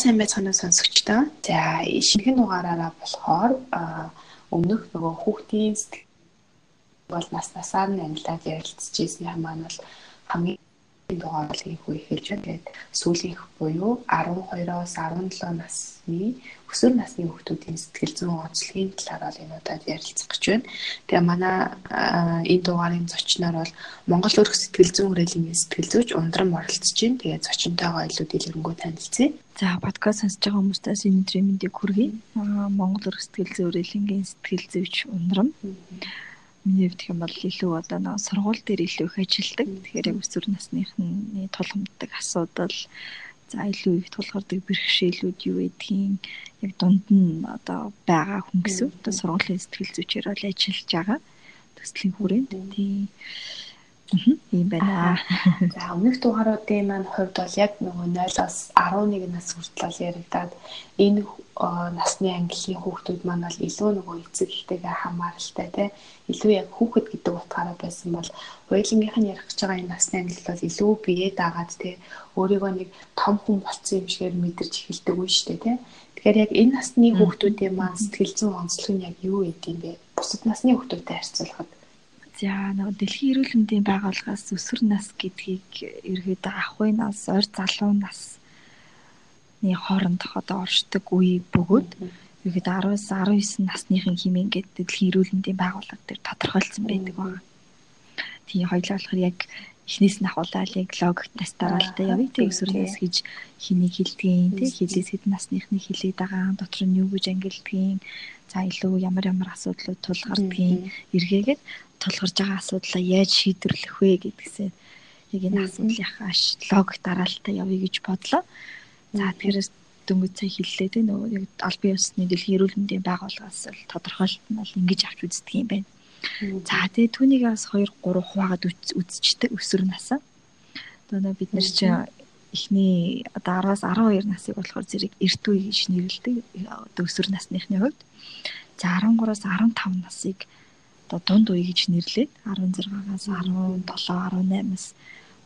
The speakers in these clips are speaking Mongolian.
сайн байцгаана сонсогчдоо. За шинэхэн дугаараараа болохоор өмнөх нөгөө хүүхдийн сэтгэл бол нас насаар нь англиар ярилцж ирсэн юм маань бол хамгийн дугаарлыг хүү эхэлж байна. Тэгээд сүүлийнх буюу 12-оос 17 насны өсвөр насны хүүхдүүдийн сэтгэл зүйн онцлогийн талаар бол энэ удаад ярилцах гэж байна. Тэгээ манай энэ дугаарын зочноор бол Монгол өрх сэтгэл зүйн хүрээлэнгийн сэтгэл зүйч ундран оролцож байна. Тэгээ зочинтойгоо илүү дэлгэрэнгүй танилцъя. За подкаст сонсож байгаа хүмүүстээс энэ өдрийн мэндийг хүргэе. Монгол өрх сэтгэл зүйн хүрээлэнгийн сэтгэл зүйч -hmm миний хувьд юм бол илүү одоо нэг сургууль дээр илүү их ажилладаг. Тэгэхээр өсвөр насныхны тулгамддаг асуудал за илүү их тулгардаг бэрхшээлүүд юу гэдгийг яг дунд нь одоо байгаа хүн гэсэн. Одоо сургуулийн сэтгэл зүйчээр бол ажиллаж байгаа. Төслийн хүрээнд тийм юм байна. За өмнөх дугааруудын маань хувьд бол яг нөгөө 0-аас 11 нас хүртэл яригадаад энэ насны ангиллын хүүхдүүд маань бол илүү нөгөө эцэг эхтэйгээ хамааралтай те илүү яг хүүхэд гэдэг утгаараа байсан бол хоёулынгийнх нь ярих гэж байгаа энэ насны ангил бол илүү бие даагаад те өөрийгөө нэг том хүн болцсон юм шигээр мэдэрч эхэлдэг үе шүү дээ те Тэгэхээр яг энэ насны хүүхдүүдийн маань сэтгэл зүйн онцлог нь яг юу гэдэг юм бэ? Бусад насны хүүхдүүдтэй харьцуулахад. За нөгөө дэлхийн эрүүл мэндийн байгууллагаас өсвөр нас гэдгийг ерөөд ахуй нас, ойр залуу насны хооронд одоо оршдог үе бөгөөд ерөөд 10-аас 19 насныхын хэмээн гэдэг дэлхийн эрүүл мэндийн байгууллага дээр тодорхойлсон байдаг байна. Тийм хоёлаа болохоор яг эхнээс нь ахуулаад яг логикт настараа л та явъя тэг өсвөр нас гэж хэнийг хилдгийг тэг хилээс хэд насныхны хилээд байгаа дотор нь юу гэж ангилдгийг за илүү ямар ямар асуудлууд тулгардгийг эргээгээд тулгарч байгаа асуудлаа яаж шийдвэрлэх вэ гэдгсээ яг энэ асуудлынхаа логик дараалтаа явъя гэж бодлоо. За тэрээс дөнгөж цай хэллээ те нөгөө яг аль бие усны дэлхийн эрүүл мэндийн байгууллагаас л тодорхойлт нь бол ингэж авч үздэг юм байна. За тэгээ түүнийг бас 2 3 хуваагаад үзчихдэг өсвөр насаа. Одоо бид нар чинь эхний одоо 10-аас 12 насыг болохоор зэрэг эрт үе гэж нэрлэдэг өсвөр насныхны хувьд. За 13-аас 15 насыг одоо дунд үе гэж нэрлээд 16-аас 17 18-аас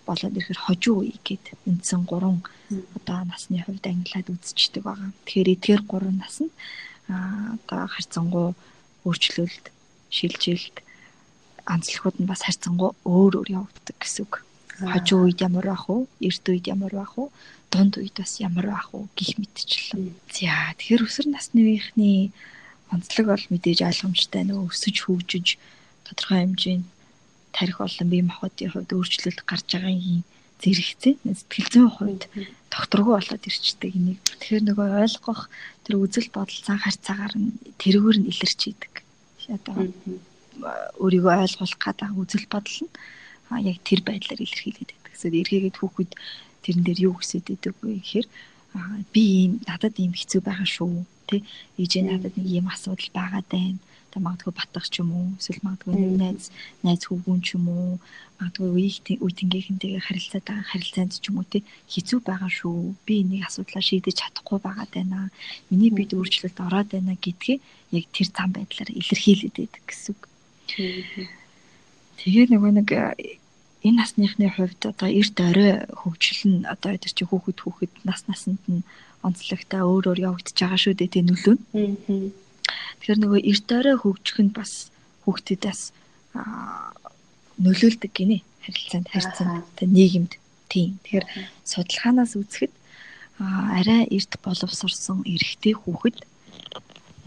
болоод ирэхээр хожуу үе гэд үндсэн 3 одоо насны хувьд ангилаад үзчихдэг байгаа. Тэгэхээр эдгээр 3 нас нь одоо харьцангуй өөрчлөлт шилжилт анцлахуд нь бас харьцангуй өөр өөр явагддаг гэсэн үг. Хожуу үед ямар байх вэ? Эрт үед ямар байх вэ? Дунд үед бас ямар байх вэ гих мэдчихлээ. За тэгэхээр өсвөр насны үеийнхний онцлог бол мэдээж ойлгомжтой нөө өсөж хөгжиж тодорхой хэмжээнд тарих болон бие махбодын хувьд өөрчлөлт гарч байгаагийн зэрэгцээ сэтгэл зүйн хувьд докторгүй болоод ирчдэг энийг. Тэгэхээр нөгөө ойлгох тэр үзэл бодол цан харьцаагаар нь тэрүүгээр нь илэрч идэг одоо өөрийгөө ойлгуулах гэдэг үзэл бодол нь яг тэр байдлаар илэрхийлээд байдаг. Эсвэл эргээгээд хүүхэд тэрэн дээр юу хүсэж идэг вэ гэхээр би ийм надад ийм хэцүү байгаа шүү тий ээжээ надад нэг ийм асуудал байгаад байна тэг магадгүй батгах ч юм уу эсвэл магадгүй найз найз хүүгүүн ч юм уу магадгүй үеийн үеийнхэнтэйгээ харилцаад байгаа харилцаанд ч юм уу тий хэцүү байгаа шүү. Би энийг асуудлаа шийдэж чадахгүй байгаад байна. Миний бид өөрчлөлт ороод байна гэдгийг яг тэр зам байдлаар илэрхийлээд байдаг гэсэн үг. Тэгээ нөгөө нэг энэ насныхны хувьд одоо эрт орой хөгжил нь одоо эдгээр чи хүүхэд хүүхэд нас насанд нь онцлогтой өөр өөр явагдаж байгаа шүү дээ тий нөлөө нь Тэгэхээр нөгөө эрт орой хөгжих нь бас хүүхдүүдээс нөлөөлдөг гинэ. Харилцаанд харьцаанд тэ нийгэмд. Тийм. Тэгэхээр судалгаанаас үзэхэд арай эрт боловсрсон эрэгтэй хүүхэд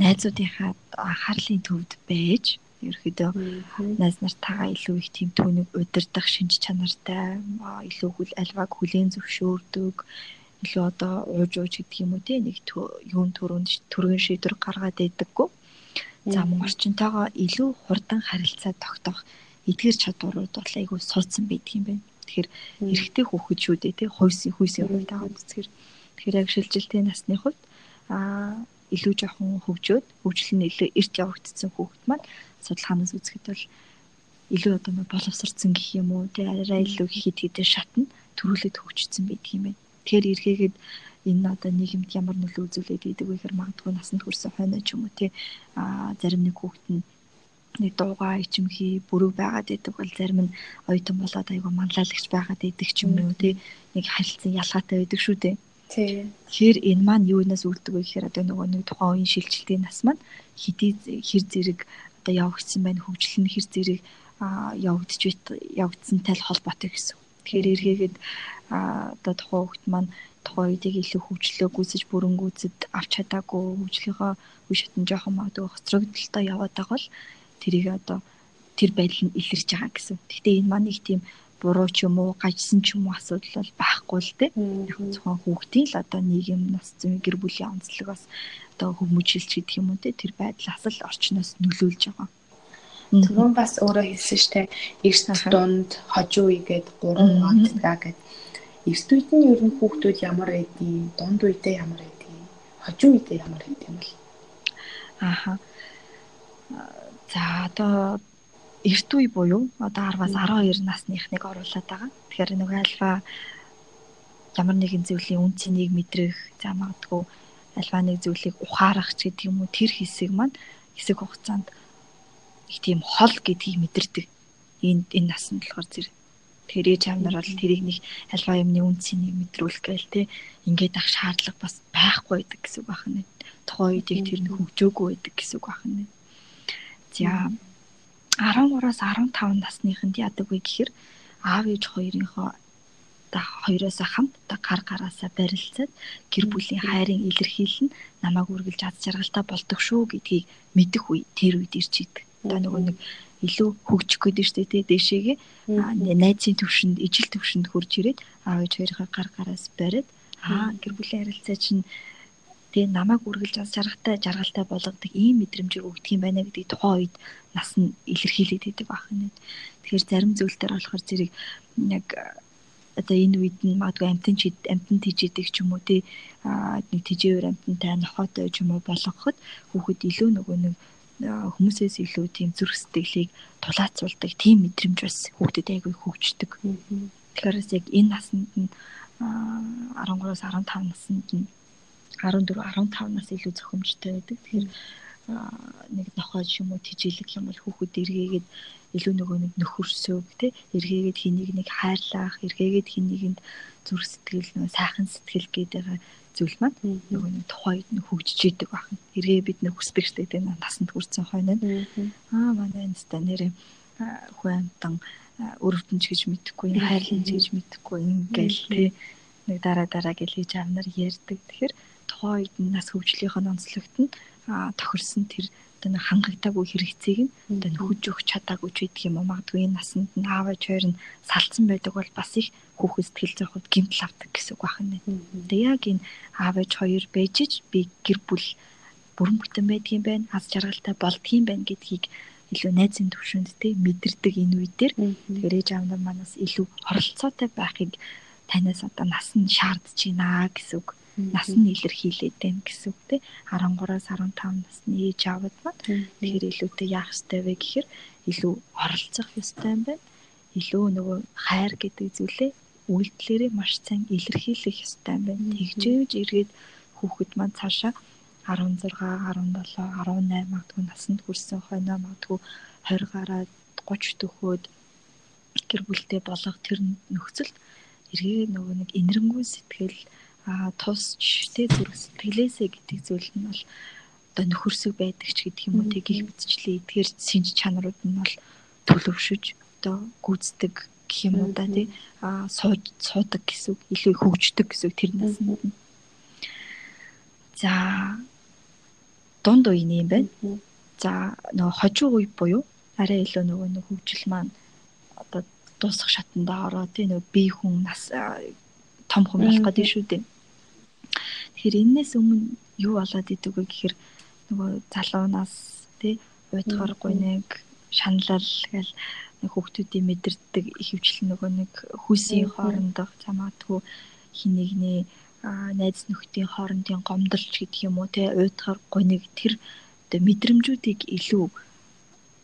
найзуудынхаа анхаарлын төвд байж ерөөдөө найз нартайгаа илүү их тийм түүнийг удирдах шинж чанартай илүү хүл альваг хүлээн зөвшөөрдөг илүү одоо ууж ууж гэдэг юм уу те нэг юун төрөнд төргөн шийдвэр гаргаад байдаггүй. За мөн орчинтойгоо илүү хурдан харилцаа тогтоох эдгээр чадварууд бол айгүй суудсан байдаг юм байна. Тэгэхээр эрэгтэй хүүхэд шүү дээ тий хойсын хүйсийн хувьд аваад үзэхээр тэгэхээр яг шилжилтийн насны хувьд аа илүү жоохон хөгжөөд хөгжил нь илүү эрт явагдсан хүүхэд маань судалгаанаас үзэхэд бол илүү одоо боловсрцсан гэх юм уу тий арай илүү хит хитээ шатна төрүүлээд хөгжсөн байдаг юм байна. Тэгэхээр эргээгээд энэ одоо нийгэмд ямар нөлөө үзүүлээд идэг вэ гэхээр магадгүй насанд хүрсэн хойно ч юм уу тий а зарим нэг хүүхэд нь нэг дуугаа ичимхий бүрэг байгаад идэг бол зарим нь оюутан болоод айгу манлайлагч байгаад идэг ч юм уу тий нэг харилцан ялгаатай байдаг шүү дээ. Тэгэхээр энэ маань юунаас үүддэг вэ гэхээр одоо нөгөө нэг тухайн үеийн шилжилтийн нас маань хэдий хэр зэрэг одоо явагдсан байна хөгжил нь хэр зэрэг явагдж явагдсантай л холбоотой гэсэн. Тэгэхээр эргээгээд одоо тухайн хүүхд маань тухайн үеийг илүү хөгжлөө гүйцэж бүрэнгүүцэд авч чадаагүй хөгжлийнхөө үе шатн жоохон магадгүй хоцрогдолтой яваад байгаа бол тэрийг одоо тэр байдал нь илэрч байгаа гэсэн. Гэхдээ энэ маань их тийм буруу ч юм уу гажсан ч юм уу асуудал бол байхгүй л дээ. Яг зөвхөн хүүхдийн л одоо нийгэм нас зүйн гэр бүлийн онцлог бас одоо хүмүүжилч гэдэг юм уу те тэр байдлаас л орчноос нөлөөлж байгаа. Түрүүн бас өөрөө хэлсэн штэ эрт дунд хожуу үегээд гурван удаа гэд. Эрт үед нь ер нь хүүхдүүд ямар байдгийг, дунд үедээ ямар байдгийг, хожуу үедээ ямар байдгийг юм бол. Ааха. За одоо эрт үе буюу одоо 10-аас 12 насныхныг оруулаад байгаа. Тэгэхээр нэг альфа ямар нэгэн зүйлийн үн цэнийг мэдрэх, за магадгүй альфа нэг зүйлийг ухаарах ч гэдэг юм уу тэр хэсэг маань хэсэг хугацаанд их тийм хол гэдгийг мэдэрдэг. Энэ энэ наснд болохоор зэрэг Тэгэхээр ээж аав нар бол тэрийг нэг альва юмны үн цэнийг мэдрүүлэх гээл те ингээд ах шаардлага бас байхгүй байдаг гэсэн үг байна. Тухайн үеийг тэр нэг хөгжөөгүй байдаг гэсэн үг байна. За 13-аас 15 насныханд яадаг вэ гэхээр аав ээж хоёрынхоо та хоёроос хамт та гар гараасаа барилцаад гэр бүлийн хайрын илэрхийлэл нь намайг үргэлж аз жаргалтай болдог шүү гэдгийг мэдэх үе тэр үед ирж идэг. Одоо нөгөө нэг илүү хөгжих гээд штэ тий дэшегээ найзын төвшөнд ижил төвшөнд хурж ирээд аав ээж хоёрын гар гараас бариад аа гэр бүлийн харилцаа чинь тэгээ намайг үргэлж аз жаргалтай жаргалтай болгодог ийм мэдрэмжийг өгдөг юм байна гэдгийг тухайн үед нас нь илэрхийлээд байдаг байх нь. Тэгэхээр зарим зүйлтер болохоор зэрэг яг одоо энэ үед нь магадгүй амтэн чи амтэн тийжээдэг ч юм уу тий нэг тижээвэр амтантай нохоотой ч юм уу болгоход хүүхэд илүү нөгөө нэг хүмүүсээс илүү тийм зүрх сэтгэлийг тулаацуулдаг тийм мэдрэмж бас хүүхдэд айгүй хөгждөг. Тэгэхээр яг энэ наснд нь 13-аас 15 наснд нь 14 15 нас илүү зохимжтой байдаг. Тэгэхээр нэг нохой юм уу тижилэг юм бол хүүхэд эргээгээд илүү нөгөө нэг нөхөрсөг тий эргээгээд хэнийг нэг хайрлах эргээгээд хэнийг зүрх сэтгэл нөгөө сайхан сэтгэл гэдэг зүйл маань нөгөө нэг тухайд нь хөгжиж идэг байна. Эргээ бид нэг хүсдэг штэ тий насанд хүрсэн хойно. Аа манай энэстэ нэрээ хүн амтан өрөвдөнч гэж мэдэхгүй хайрланч гэж мэдэхгүй ингээл тий нэг дараа дараа гэлээж авнаар ярьдаг. Тэгэхээр тухайн үед нь нас хөгжлийнх нь онцлогт нь тохирсон тэр одоо нэг хангагдаагүй хэрэгцээг нь одоо нөхөж өгч чадаагүй ч гэдэг юм уу? Магадгүй энэ насанд нь аав ээж хоёр нь салцсан байдаг бол бас их хүүхэд сэтгэл зүйн хувьд гэмтэл авдаг гэсэн үг байна. Тэгээ яг энэ аав ээж хоёр бэжж би гэр бүл бүрэн бүтэн байдгийн байна аз жаргалтай болдгийн байна гэдгийг илүү найзын төвшөнд те мэдэрдэг энэ үе дээр. Тэгэхээр ээж аав нар манаас илүү оролцоотой байхыг танаас одоо нас нь шаардж байна гэсэн үг нас нь илэрхийлээд байна гэсэн үг тий 13-аас 15 насны ээж аавд маань тэгэхээр илүүтэй яах ёстой вэ гэхээр илүү оролцох ёстой юм байна. Илүү нөгөө хайр гэдэг зүйлээ үйлдэлээрээ маш сайн илэрхийлэх ёстой юм байна. Тэгжээж эргээд хүүхэд маань цаашаа 16 17 18 магадгүй насанд хүрсэн хойноо магадгүй 20 гараад 30 төхөөд гэр бүлтэй болох тэр нөхцөлд эргээ нөгөө нэг инэрэнгүй сэтгэл тусч тэ зүрх сэтгэлээсээ гэдэг зүйл нь бол одоо нөхөрсөг байдаг ч гэдэг юм уу тэг их мэдчлээ эдгээр сэнж чанарууд нь бол төлөвшөж одоо гүйцэтгэг гэх юм уу да тий. А сууж суудаг гэсэн илүү хөгждөг гэсэн тэр наснд нь за дунд үеийн юм байна за нөгөө хожуу үе буюу арай илүү нөгөө нэг хөгжил маань одоо дуусах шатанда ороо тий. Нөгөө бие хүн нас том хүн болох гэдэг шүү дээ Тэгэхээр энээс өмнө юу болоод идэг вэ гэхээр нөгөө залуунаас тий уйдгар гуниг шаналл гэл нэг хүүхдүүдийн мэдэрдэг ихэвчлэн нөгөө нэг хүүсийн хоорондох замаатгүй хинэгний найз нөхдийн хоорондын гомдолч гэдэг юм уу тий уйдгар гуниг тэр одоо мэдрэмжүүдийг илүү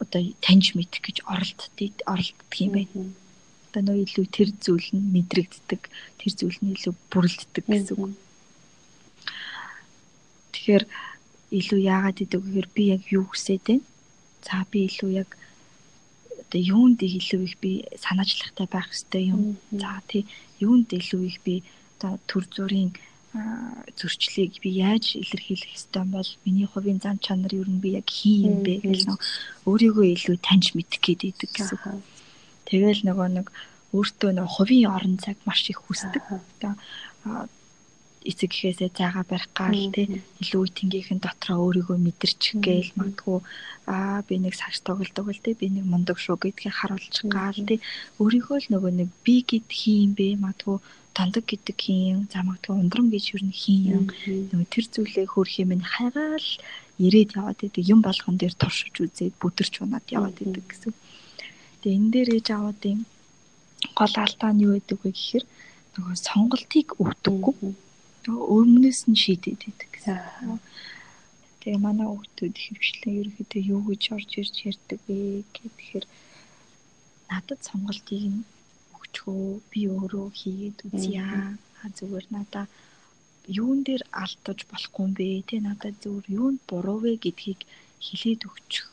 одоо таньж мэдэх гэж оролддог оролддог юм байна. Одоо нөө илүү тэр зүйл нь мэдрэгддэг, тэр зүйл нь илүү бүрлддэг гэсэн үг. Тэгэхээр илүү яагаад идэв гэхээр би яг юу хүсээд байна. За би илүү яг одоо юунд илүү их би санаачлагтай байх хэрэгтэй юм. За тий юунд илүү их би одоо төр зүрийн зөрчлийг би яаж илэрхийлэх ёстой бол миний хувийн зам чанар юу нь би яг хин юм бэ гэж нөө өөрийгөө илүү таньж мэдэх гээд идэг гэсэн. Тэгэл нөгөө нэг өөртөө нөгөө хувийн орон цаг маш их хүсдэг. Эцэг гэхээсээ зайгаа барих гал тий. Илүү үтингийнхэн дотроо өөрийгөө мэдэрч гээл магадгүй аа би нэг сагс тоглодог л тий би нэг мундаг шүү гэдгийг харуулчих гал тий. Өөрийгөө л нөгөө нэг би гэд хин бэ магадгүй тандаг гэдэг хин замагдгүй ундрам гэж юу н хин нөгөө тэр зүйлээ хөрх юм нь хайгаал ирээд яваад идэг юм болгон дээр туршиж үзээд бүдэрч унаад яваад идэг гэсэн. Тэгээ энэ дээр ээж аваадын гол алдаа нь юу гэдэг вэ гэхээр нөгөө сонголтыг өгдөггүй. Өмнөөс нь шийдээд гэсэн. Тэгээ манай хүүхдүүд хөвчлэн ерөөхдөө юу гэж орж ирж ярьдаг вэ гэхээр надад сонголтыг нь өгчгөө би өөрөө хийгээд үзье аа. Зүгээр надаа юун дээр алдаж болохгүй юм бэ? Тэ надад зүгээр юунд буруу вэ гэдгийг хэлээд өгчих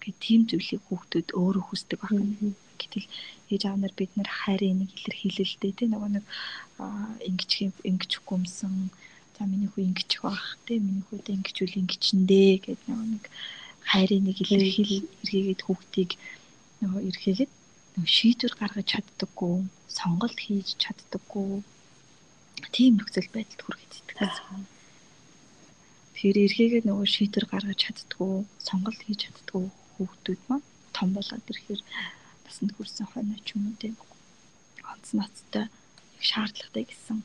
гэх тийм зүйлийг хүүхдүүд өөрөө хүсдэг байна. Гэтэл ээж аав нар бид нар хайрын нэг илэрхийлэлтэй тэ нөгөө нэг ингэж ингэж хүмсэн за миний хүү ингэж байх тэ миний хүүд ингэж үл ингэчэндээ гэдэг нөгөө нэг хайрын нэг илэрхийл эргээгээд хүүхдийг нөгөө эргээгээд шийдвэр гаргаж чаддаггүй, сонголт хийж чаддаггүй тийм нөхцөл байдалд хүрэхэд итгэдэг. Тэгэхээр эргээгээ нөгөө шийдвэр гаргаж чаддаггүй, сонголт хийж чаддаггүй хүүхдүүд маань том болоод ирэхээр насанд хүрсэн хойно ч юм уу тийм онц ноцтой шаардлагатай гэсэн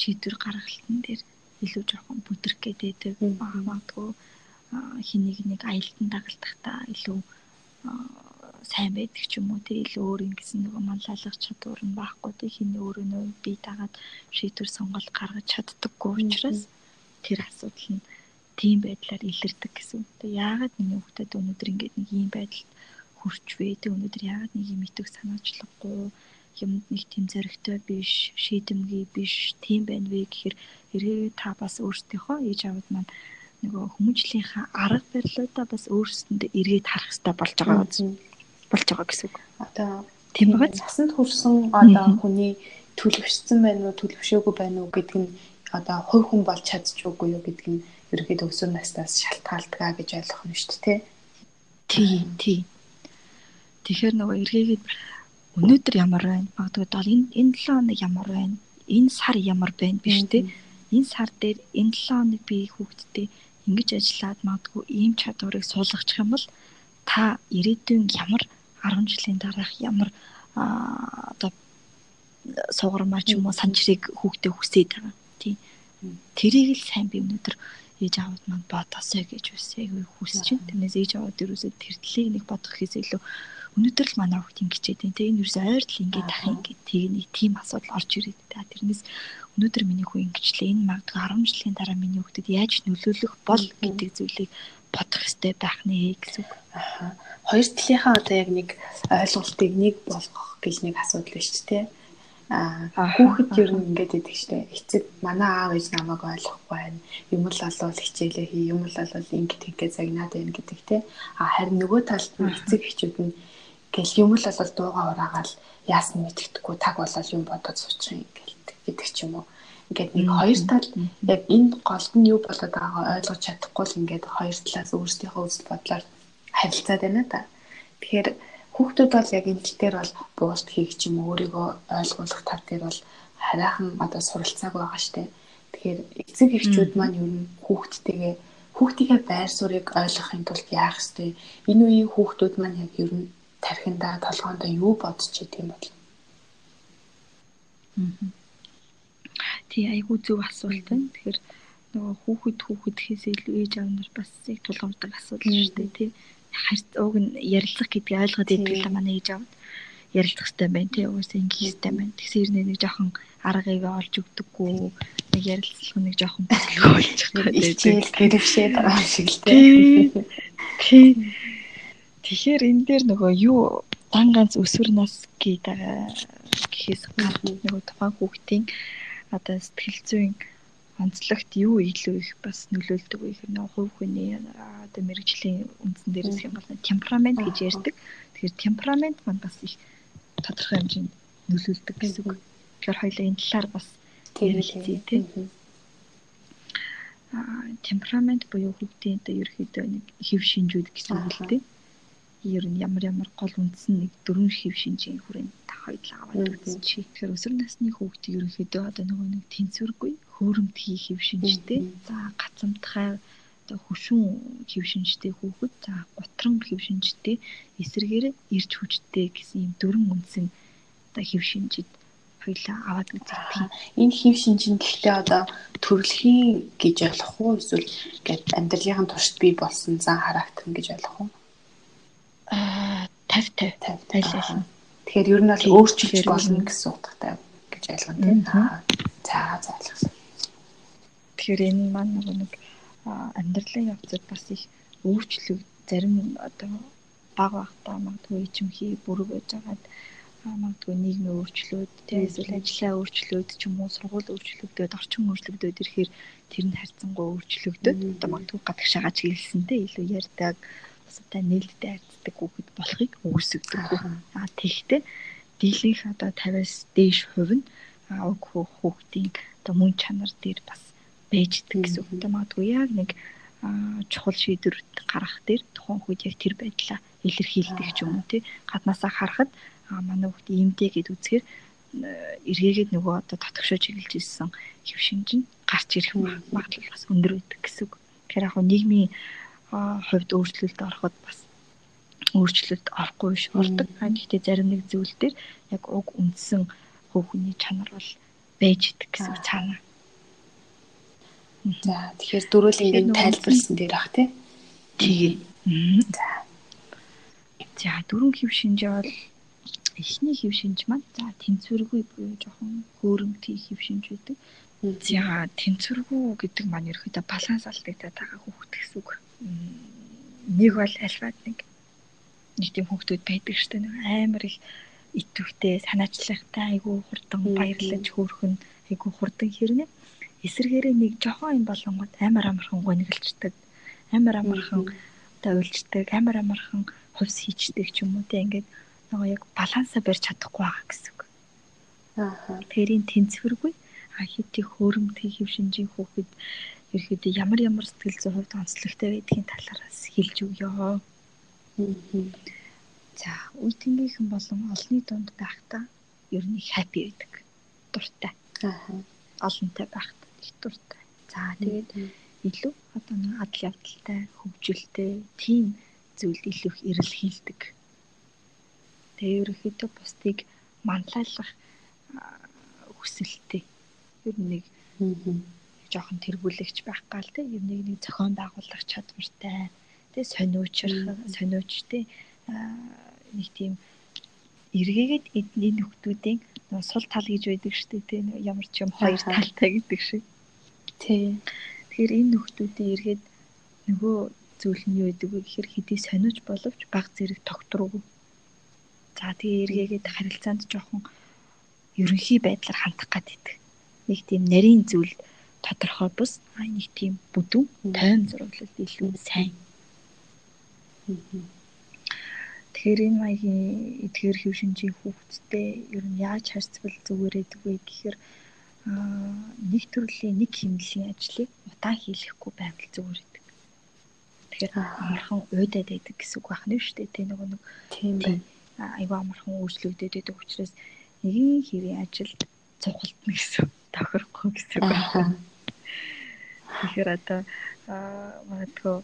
шийдвэр гаргалтын дээр илүү жоохон бүдрэх гэдэг магадгүй хэнийг нэг аялдан дагалдахдаа илүү сайн байдаг ч юм уу тий илүү өөр ингэсэн нөгөө манлайлах чадвар нь байхгүй тий хин өөрөө нөө бие дагаад шийдвэр сонголт гаргаж чаддаггүй учраас тэр асуудал нь тийм байдлаар илэрдэг гэсэн. Тэгээ яагаад миний хүүхдэд өнөөдөр ингэж нэг ийм байдалд хүрч вэ? Тэг өнөөдөр яагаад нэг юм итэг санаачлахгүй юмд нэг тийм зоригтой биш, шийдэмгий биш, тийм байна вэ гэхээр эргээ та бас өөрсдийнхөө ээж аваад маань нөгөө хүмүүжлийнхаа арга барилуудаа бас өөрсдөндөө эргээд харах хэрэгтэй болж байгаа үгүй болж байгаа гэсэн үг. Одоо тийм байгаа. Насанд хүрсэн одоо хүний төлөвшсөн байна уу, төлөвшөөгүй байна уу гэдг нь одоо хувь хүн болж чадчихгүй юу гэдг нь ерөөхдөө өсвөр настаас шалтгаалдаг гэж ойлгох нь шүү дээ. Тий, тий. Тэгэхээр нөгөө эргээгээд өнөөдөр ямар байна? Магадгүй бол энэ энэ 7 хоног ямар байна? Энэ сар ямар байна биш үү? Энэ сар дээр энэ 7 хоног би хүүхдтэй ингэж ажиллаад магадгүй ийм чадварыг суулгачих юм бол та ирээдүйн ямар 10 жилийн дараах ямар одоо суугармаар ч юм уу санчрыг хүүхдээ хүсээд байгаа. Тийм. Тэрийг л сайн би өнөөдөр ээж аавд манд бодосоо гэж үсээ хүсэж байна. Тэрнээс ээж аавд ерөөсөө тэр талыг нэг бодох гэхээс илүү өнөөдөр л манай хүүхд ингэчээд байна. Тэгээ энэ ерөөсөө ойр тал ингээд ах ингээд тэг нэг тийм асуудал орж ирээд та тэрнээс өнөөдөр миний хүү ингэчлээ энэ магадгүй 10 жилийн дараа миний хүүхдэд яаж нөлөөлөх бол гэдэг зүйлийг бодох хэрэгтэй байх нэ гэсэн үг. Аа. Хоёр талынхаа одоо яг нэг ойлголтыг нэг болгох гэж нэг асуудал биш ч тийм. Аа хүүхэд ер нь ингээд идэг штэ. Эцэг манай аав ээж намайг ойлгохгүй байна. Юм л олвол хичээлээ хий, юм л олвол ингээд ингээд загнаад байна гэдэг тийм. Аа харин нөгөө талд нь эцэг эхчүүд нь гэл юм л олвол дууга ураагаал яасан мэддэхгүй таг болол юм бодоод суучих юм гэдэг ч юм уу ингээд нэг хоёр тал яг энэ голд нь юу болоод байгаагаа ойлгож чадахгүй л ингээд хоёр талаас өөрсдийнхөө үзэл бодлоор харилцаад байна та. Тэгэхээр хүүхдүүд бол яг энэ тал дээр бол буулт хийх ч юм өөрийгөө ойлгуулах тал дээр бол хараахан одоо суралцааг байгаа штэ. Тэгэхээр эцэг эхчүүд маань юу н хүүхдтэйгээ хүүхдийнхээ байр суурийг ойлгохын тулд яах ёстой. Энэ үеийн хүүхдүүд маань яг ер нь тархиндаа толгоондоо юу бодож идэм бол. Аа Тий айгүй зөв асуулт байна. Тэгэхээр нөгөө хүүхэд хүүхэд хийсээ илүү ээж аав нар бас яг тулгамддаг асуудал шүү дээ тий. Уг нь ярилцах гэдгийг ойлгоод идэг л манай ээж аав ярилцах хэрэгтэй байна тий. Угсаа ингэх хэрэгтэй байна. Тэгсэр нэг жоохон аргыг олж өгдөггүй нэг ярилцлах нэг жоохон бүтлгүй болчих гэдэг. Хичээл гэрвшээд байгаа шиг л тий. Тий. Тэгэхээр энэ дээр нөгөө юу дан ганц өсвөр нас гэдэг гэхээс гадна нөгөө тухайн хүүхдийн одоо сэтгэл зүйн онцлогт юу илүү их бас нөлөөлдөг вэ гэхээр нэг хувь хүний одоо мэрэгжлийн үндсэн дээрээс юм бол темперамент гэж ярьдаг. Тэгэхээр темперамент маань бас их тодорхой хэмжээнд нөлөөлдөг гэсэн үг. Тэгэхээр хоёлаа энэ талаар бас ярилцъя тий. Аа темперамент буюу хүүхдийн одоо ерөөхдөө нэг хэв шинжүүд гэсэн үг л тий. Ер нь ямар ямар гол үндсэн нэг дөрвөн хэв шинжийн хүрээнд хоёул аваад үзчихье. Тэгэхээр өсвөр насны хүүхдийг ерөөхдөө одоо нөгөө нэг тэнцвэргүй хөөрөмтгий хэв шинжтэй. За гацамтхай одоо хөшүүн хэв шинжтэй хүүхэд за гутран хэв шинжтэй эсрэгээр ирж хүчтэй гэсэн ийм дөрвөн үндсэн одоо хэв шинжид хоёлаа аваад үзэх. Энэ хэв шинжин гэхдээ одоо төрөлхийн гэж ойлгох уу эсвэл ингээд амьдралын туршид бий болсон зан характер гэж ойлгох уу? Аа 50 50 50 Тэгэхээр ер нь бол өөрчилж болно гэсэн утгатай гэж ойлгоно тийм. За за ойлгосон. Тэгэхээр энэ маань нэг амьдралын явцад бас их өөрчлөлт зарим одоо баг багтаа магадгүй ичимхий бүрэг байж байгаад магадгүй нийгмийн өөрчлөлт тийм эсвэл ажлаа өөрчлөлт ч юм уу сургууль өөрчлөгдөд орчин өөрчлөгдөд ирэхээр тэр нь харьцангуй өөрчлөгдөд одоо магадгүй гадагшаагаа чиглэлсэнтэй илүү ярьдаг бусадтай нээлттэй харьцдаг хүүхэд болохыг үүсгдэг. Аа тэгтээ дийлэнх одоо 50-аас дээш хувь нь уг хүүхдийн одоо мөн чанар дээр бас байждаг гэсэн үг. Магадгүй яг нэг чухал шийдвэр гаргах дээр тухайн үед яг тэр байдлаа илэрхийлдэг ч юм уу тий. Гаднаасаа харахад манай хүүхд иймдээ гэд үзэхээр эргээгээд нөгөө одоо татгшоо чиглэж ирсэн хэв шинж нь гарч ирэх магадлал бас өндөр байдаг гэсэн үг. Тэгэхээр яг нийгмийн хувьд өөрчлөлт ороход бас өөрчлөлт орохгүй биш болдог. Гэхдээ зарим нэг зүйл дээр яг уг үндсэн хүүхний чанар бол байж идэг гэсэн цаана. За тэгэхээр дөрөөлингийн тайлбарлсан дээр ах тий. Тэгээ. За. За дөрөв хэв шинжээ бол эхний хэв шинж маань за тэнцвэргүй буюу жоохон хөөрөмтгий хэв шинж байдаг. За тэнцвэргүй гэдэг маань ерөөдөө баланс алдагдаад байгаа хүүхэд гэсэн үг. Нэг бол альфад нэг нэг тийм хүүхдүүд байдаг шүү дээ. Нэг амар их итвэхтэй, санаачлахтай, айгүй хурдан баярлаж хөөрхөн, айгүй хурдан хэрнээ эсэргээрээ нэг жоохон юм болонгод амар амархан гонигэлцдэг. Амар амархан одоо уйлждаг, амар амархан хувьс хийчдэг ч юм уу те ингээд нөгөө яг балансаа барьж чадахгүй байгаа гэсэн үг. Аа. Тэрийн тэнцвэргүй а хитий хөөрөмтгий хэв шинжийн хүүхэд ерөөдөө ямар ямар сэтгэл зүйн хувьд онцлогтой байдгийн талаараас хэлж. Аа. За, үе тэнгийнхэн болон олны дунд байхдаа ер нь хаппи байдаг. Дуртай. Аа. Олонтой байхдаа их дуртай. За тэгээд илүү одоо нэг адал явдалтай, хөгжилтэй тийм зүйлд илүү их эрэл хийлдэг. Тэгээ ерөөхдөө бусдыг манлайлах хүсэлтэй. Ер нь нэг жоохон тэргүүлэгч байх гал те ер нэг нэг зохион байгуулах чадвартай. Тэгээ сониучрах, сониучтэй нэг тийм эргээгээд эдний нөхдүүдийн сул тал гэж байдаг дээ тийм ямар ч юм хоёр талтай гэдэг шиг. Тий. Тэгэхээр энэ нөхдүүдийн эргээд нөгөө зүйл нь юу гэдэг вэ гэхээр хэдий сониуч боловч баг зэрэг тогтроогүй. За тэгээ эргээгээд харилцаанд жоохон ерөнхий байдлаар хандах гад идэг. Нэг тийм нарийн зүйл тодорхой бус а нэг тийм бүдүүн тойм зурглал илүү сайн. Тэгэхээр энэ маягийн эдгээр хэв шинжийн хүүхдтэй ер нь яаж харьцвал зүгээр гэдэг вэ гэхээр нэг төрлийн нэг хэмнэлийн ажлыг удаан хийлэхгүй байвал зүгээр гэдэг. Тэгэхээр амархан уйдаад байдаг гэсэн үг байна шүү дээ. Тэ нөгөө нэг тийм бай. Айгаа амархан өөрчлөгдөд байдаг учраас нэгэн хэвийн ажил цугалтна гэсэн тохирохгүй гэсэн үг байна. Тэгэхээр одоо магадгүй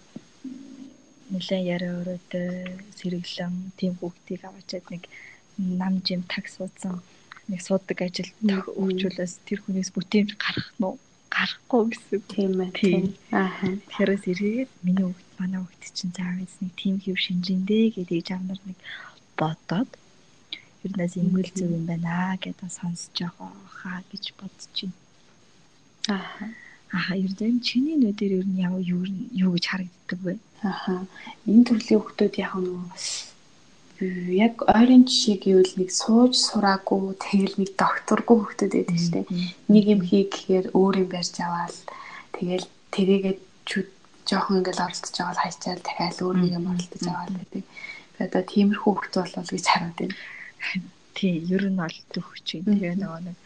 нэлээд яриа өрөөдөө сэргэлэн тийм хүүхдийг аваачаад нэг нам жим такс уусан нэг суудаг ажил өгчүүлээс тэр хүнээс бүтээмж гарах нь гарахгүй гэсэн. Тийм ээ тийм. аа тэрээс эргээд миний хүүхд манай хүүхд чинь заавал нэг тийм хэв шинжиндээ гэдэг жамнар нэг бодоод ернээс ингэл зөв юм байна гэдээ сонсож байгаа хаа гэж бодчихно аа Аа ердөө чиний нүдээр ер нь яв юу юу гэж харагддаг вэ? Аа энэ төрлийн хүмүүс яг нөгөө яг ойрын жишээ гэвэл нэг сууж сураагүй тэгэл нэг докторгүй хөлтөд байдаг шүү дээ. Нэг юм хий гэхээр өөр юм барьж аваад тэгэл тэрийгээ жоохон ингээл оролцож аваад хайчаал дахиад өөр нэг юм оролцож аваад байдаг. Би одоо тиймэрхүү хөлт болвол гэж хараад байна. Тий, ер нь бол төгч юм. Тэгээ нөгөө нэг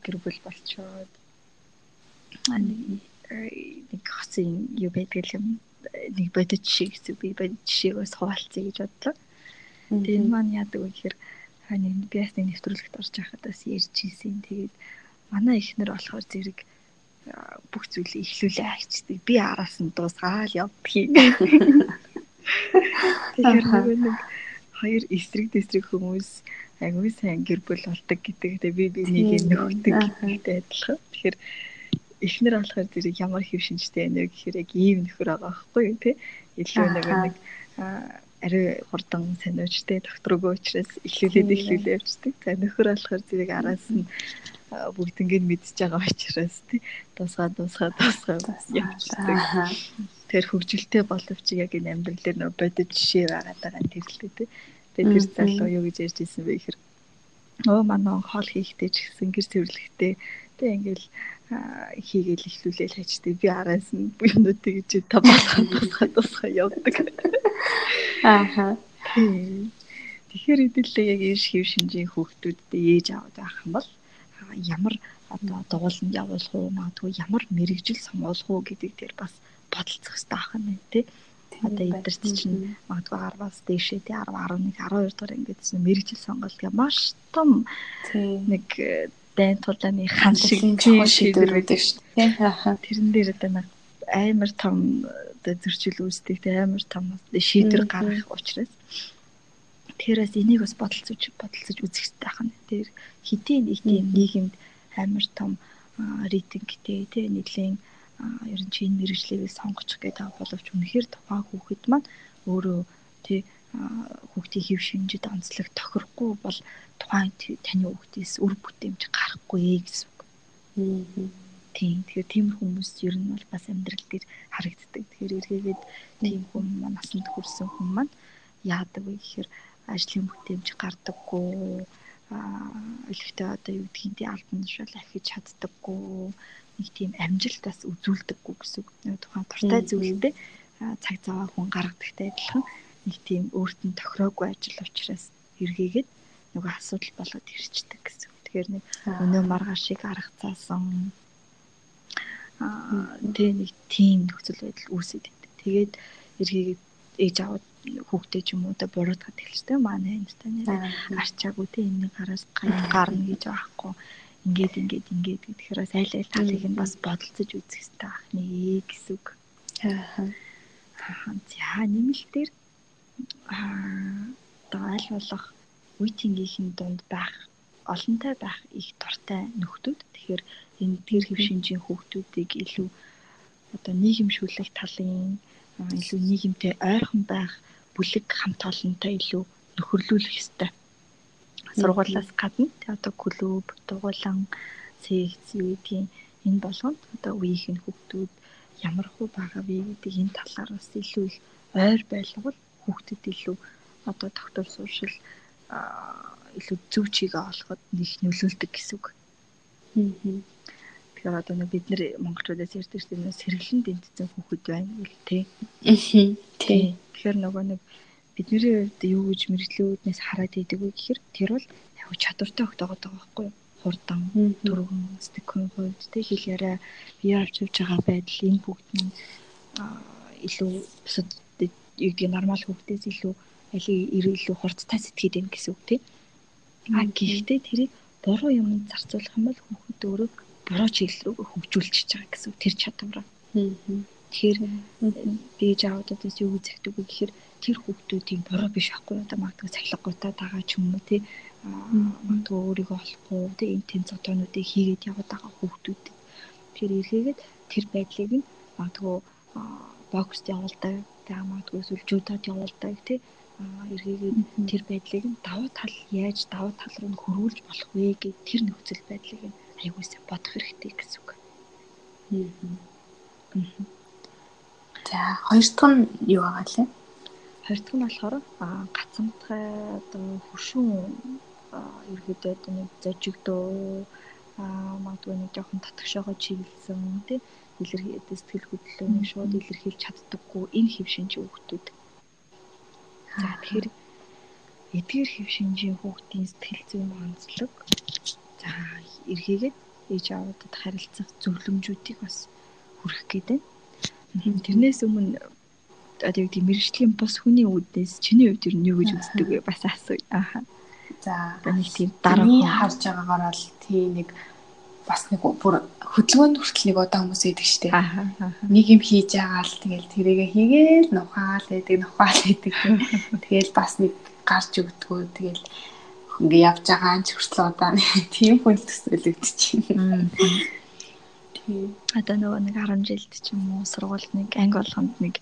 гэр бүл болчоод нэг хосын юу байдаг юм нэг бодит шиг би бодит шигээс хуваалцъя гэж бодлоо. Тэгээ энэ маань яадаг вэ гэхээр нэг би бас нэг нэвтрүүлэгт орж байхад бас ярьж ийсэн. Тэгээд манай ихнэр болохоор зэрэг бүх зүйлийг ихлүүлээ хайчдаг. Би араас нь дуусгаал явдгийг. Тэгэхээр нэг хоёр эсрэг дэсрэг хүмүүс агүй сайн гэр бүл болдог гэдэг. Тэгээ би би нэг нөхдөг гэдэгтэй адилхан. Тэгэхээр эхнэр болохоор зэрэг ямар хэв шинжтэй байна вэ гэхээр яг ийм нөхөр байгаа байхгүй юу тий. Илүү нөгөө нэг ари хурдан сониучтэй докторгоо учраас эхлүүлээд эхлүүлээ явчихдаг. За нөхөр болохоор зэрэг араас нь бүгднийг мэдчихэж байгаа учраас тий дуусгаа дуусгаа дуусгаа явчихдаг. Тэр хөгжилтэй боловч яг энэ амьдрал дээр нөө бодит жишээ байгаа даа тэр л тий. Тэгээ тэр залуу юу гэж ярьж ирсэн бэ гэхээр оо манай хоол хийхдээ ч гэсэн гэр цэвэрлэхдээ тэг ингээл хийгээл ихлүүлээл хайчдаг би араас нь юмнуудыг гэж та басхаа тусгай тусгай явдаг. Ааха. Тэгэхээр хэдүүлээ яг ийш хэв шинжийн хүүхдүүдтэй ээж аваад байх юм бол ямар одоо дугууланд явуулах уу магадгүй ямар мэрэгжил сонгуулах уу гэдэг дээр бас бодолцох хэрэгтэй байх нь тий. Одоо эдгэрт чинь магадгүй 10-аас дээшээ тий 10 11 12 дугаар ингээд мэрэгжил сонголт маш том нэг дайн тулааны хан шиг чухал шийдвэр байдаг шүү дээ. Тэрэн дээр одоо нэг амар том одоо зөрчил үүсдэг те амар том шийдвэр гаргах учраас тэрээс энийг бас бодолцож бодолцож үзэх хэрэгтэй байх нь. Тэр хэдийн нэг тийм нийгэмд амар том рейтингтэй те нэгэн ер нь чинь мэрэгжлийг сонгочих гэдэг боловч үнэхээр тухайн хүүхэд маань өөрөө тий хүүхдийн хэв шинжид онцлог тохирохгүй бол тухайн таны хүүхдээс үр бүтээмж гарахгүй гэсэн үг. Тийм. Тэгэхээр тийм хүмүүс ер нь бол бас амьдрал дээр харагддаг. Тэгэхээр эргээгээд тийм хүн маань насанд хүрсэн хүн маань яадаг вэ гэхээр ажлын бүтээмж гардаггүй аа өлегтэй одоо юу гэдгийг тий албан тушаал ахиж чаддаггүй нэг тийм амжилт бас үзүүлдэггүй гэсэн үг. Тухайн туртай зүйлдээ цаг цаваа хүн гаргадагтай адилхан нэг тийм өөрт нь тохироогүй ажил учраас эргээгээд нөгөө асуудал болоод ирчдэг гэсэн. Тэгэхээр нэг өнөө маргаашийг аргацаасан аа тэгээ нэг тийм нөхцөл байдал үүсээд байдаг. Тэгээд эргээгээд ээж аваад хүүхдээ ч юм уу да буруутгаад эхэлжтэй. Манай энэ нэр гарчаагүй те энэний гараас гарна гэж байхгүй ингээд ингээд ингээд тэгэхээр бас аль аль талыг нь бас бодолцож үзэх хэрэгтэй байх нэ гэсэн үг. Аа. За нэмэлтээр аа одоо аль болох үеийнгийн дунд байх олонтой байх их дуртай нөхдүүд тэгэхээр энэ тэр хэв шинжийн хүүхдүүдийг илүү одоо нийгэмшүүлэх талын илүү нийгэмтэй ойрхон байх бүлэг хамт олонтой илүү нөхөрлүүлэх ёстой. Сургуулиас гадна одоо клуб, дугуйлан, секц гэдгийг энэ болгонд одоо үеийнх хүүхдүүд ямар хөө байгаа вэ гэдэг энэ талаар бас илүү их ойр байлгавал хүүхдэд илүү одоо доктор сууршил илүү зөв чигээ олоход нэг нөлөөлдөг гэсэн үг. Тэгэхээр одоо нэг бид нэр монголчуудаас ярьдаг дээ сэргэлэн дэмтсэн хүүхэд байна гэл тээ. Тий. Тэгэхээр нөгөө нэг бидний хувьд юу гэж мэрэгчлүүднээс хараад идэг вэ гэхээр тэр бол яг чадвартай өгдөг байгаа байхгүй юу? хурдан дөрвөн стекийн хувьд тэг хэл яриа бие авч явж байгаа байдал энэ бүгд нь илүү бусад юу гэдэг нормал хүүхдээс илүү алийг илүү хурдтай сэтгэхэд байна гэсэн үг тийм. А гэхдээ тэрийг буруу юмд зарцуулах юм бол хүүхэд өөрөө буруу чиглэл рүү хөгжүүлчихэж байгаа гэсэн тэр чадвараа. Тэгэхээр бийж аудадаас юу үзэгдэг вэ гэхээр тэр хүүхдүүдийн буруу биш байхгүй одоо магадгүй цахилгагүйтай байгаа ч юм уу тий. Магадгүй өөрийгөө олохгүй тий. Энэ тэн цотоонуудыг хийгээд яваад байгаа хүүхдүүд. Тэгэхээр эргээгээд тэр байдлыг нь магадгүй бокст явуулдаг, магадгүй жудод явуулдаг тий эргээгээд тэр байдлыг нь давуу тал яаж давуу тал руу хөрвүүлж болох вэ гэх тэр нөхцөл байдлыг нь аягуулсаа бодох хэрэгтэй гэсэн үг. За хоёр дахь нь юу байгаа лээ? Хоёр дахь нь болохоор гацамтгай одоо хөшүүн ерөөдөө одоо нэг зожигдөө магадгүй нэг жоохон татгшоогоо чиглэлсэн тий илэрхийлээ сэтгэл хөдлөлөө шууд илэрхийлж чаддаггүй энэ хэв шинж хүүхдүүд За тэгэхээр эдгээр хэв шинжийн хүүхдийн сэтгэл зүйн онцлог За эргээгээд ээж аваадад харилцах зөвлөмжүүдийг бас хүргэх гэдэг. Тэрнээс өмнө одоо яг тийм мэрэгжлийн бус хүний үүднээс чиний хувьд юу юу гэж үздэг вэ? Бас асууя. Ааха. За нэг тийм дараа харж байгаагаар л тийм нэг бас нэг бүр хөдөлгөөнд хүртэл нэг удаа хүмүүс идэг штэ. Нэг юм хийж байгаа л тэгэл тэрийгэ хийгээл нухаал байдаг, нухаал байдаг. Тэгэл бас нэг гарч өгдгөө тэгэл ингээ явж байгаа анч хүртэл удаа тийм хүн төсөөлөгдөж байна. Тийм. Одоо нөгөө нэг 10 жилд ч юм уу сургуульд нэг анги болгонд нэг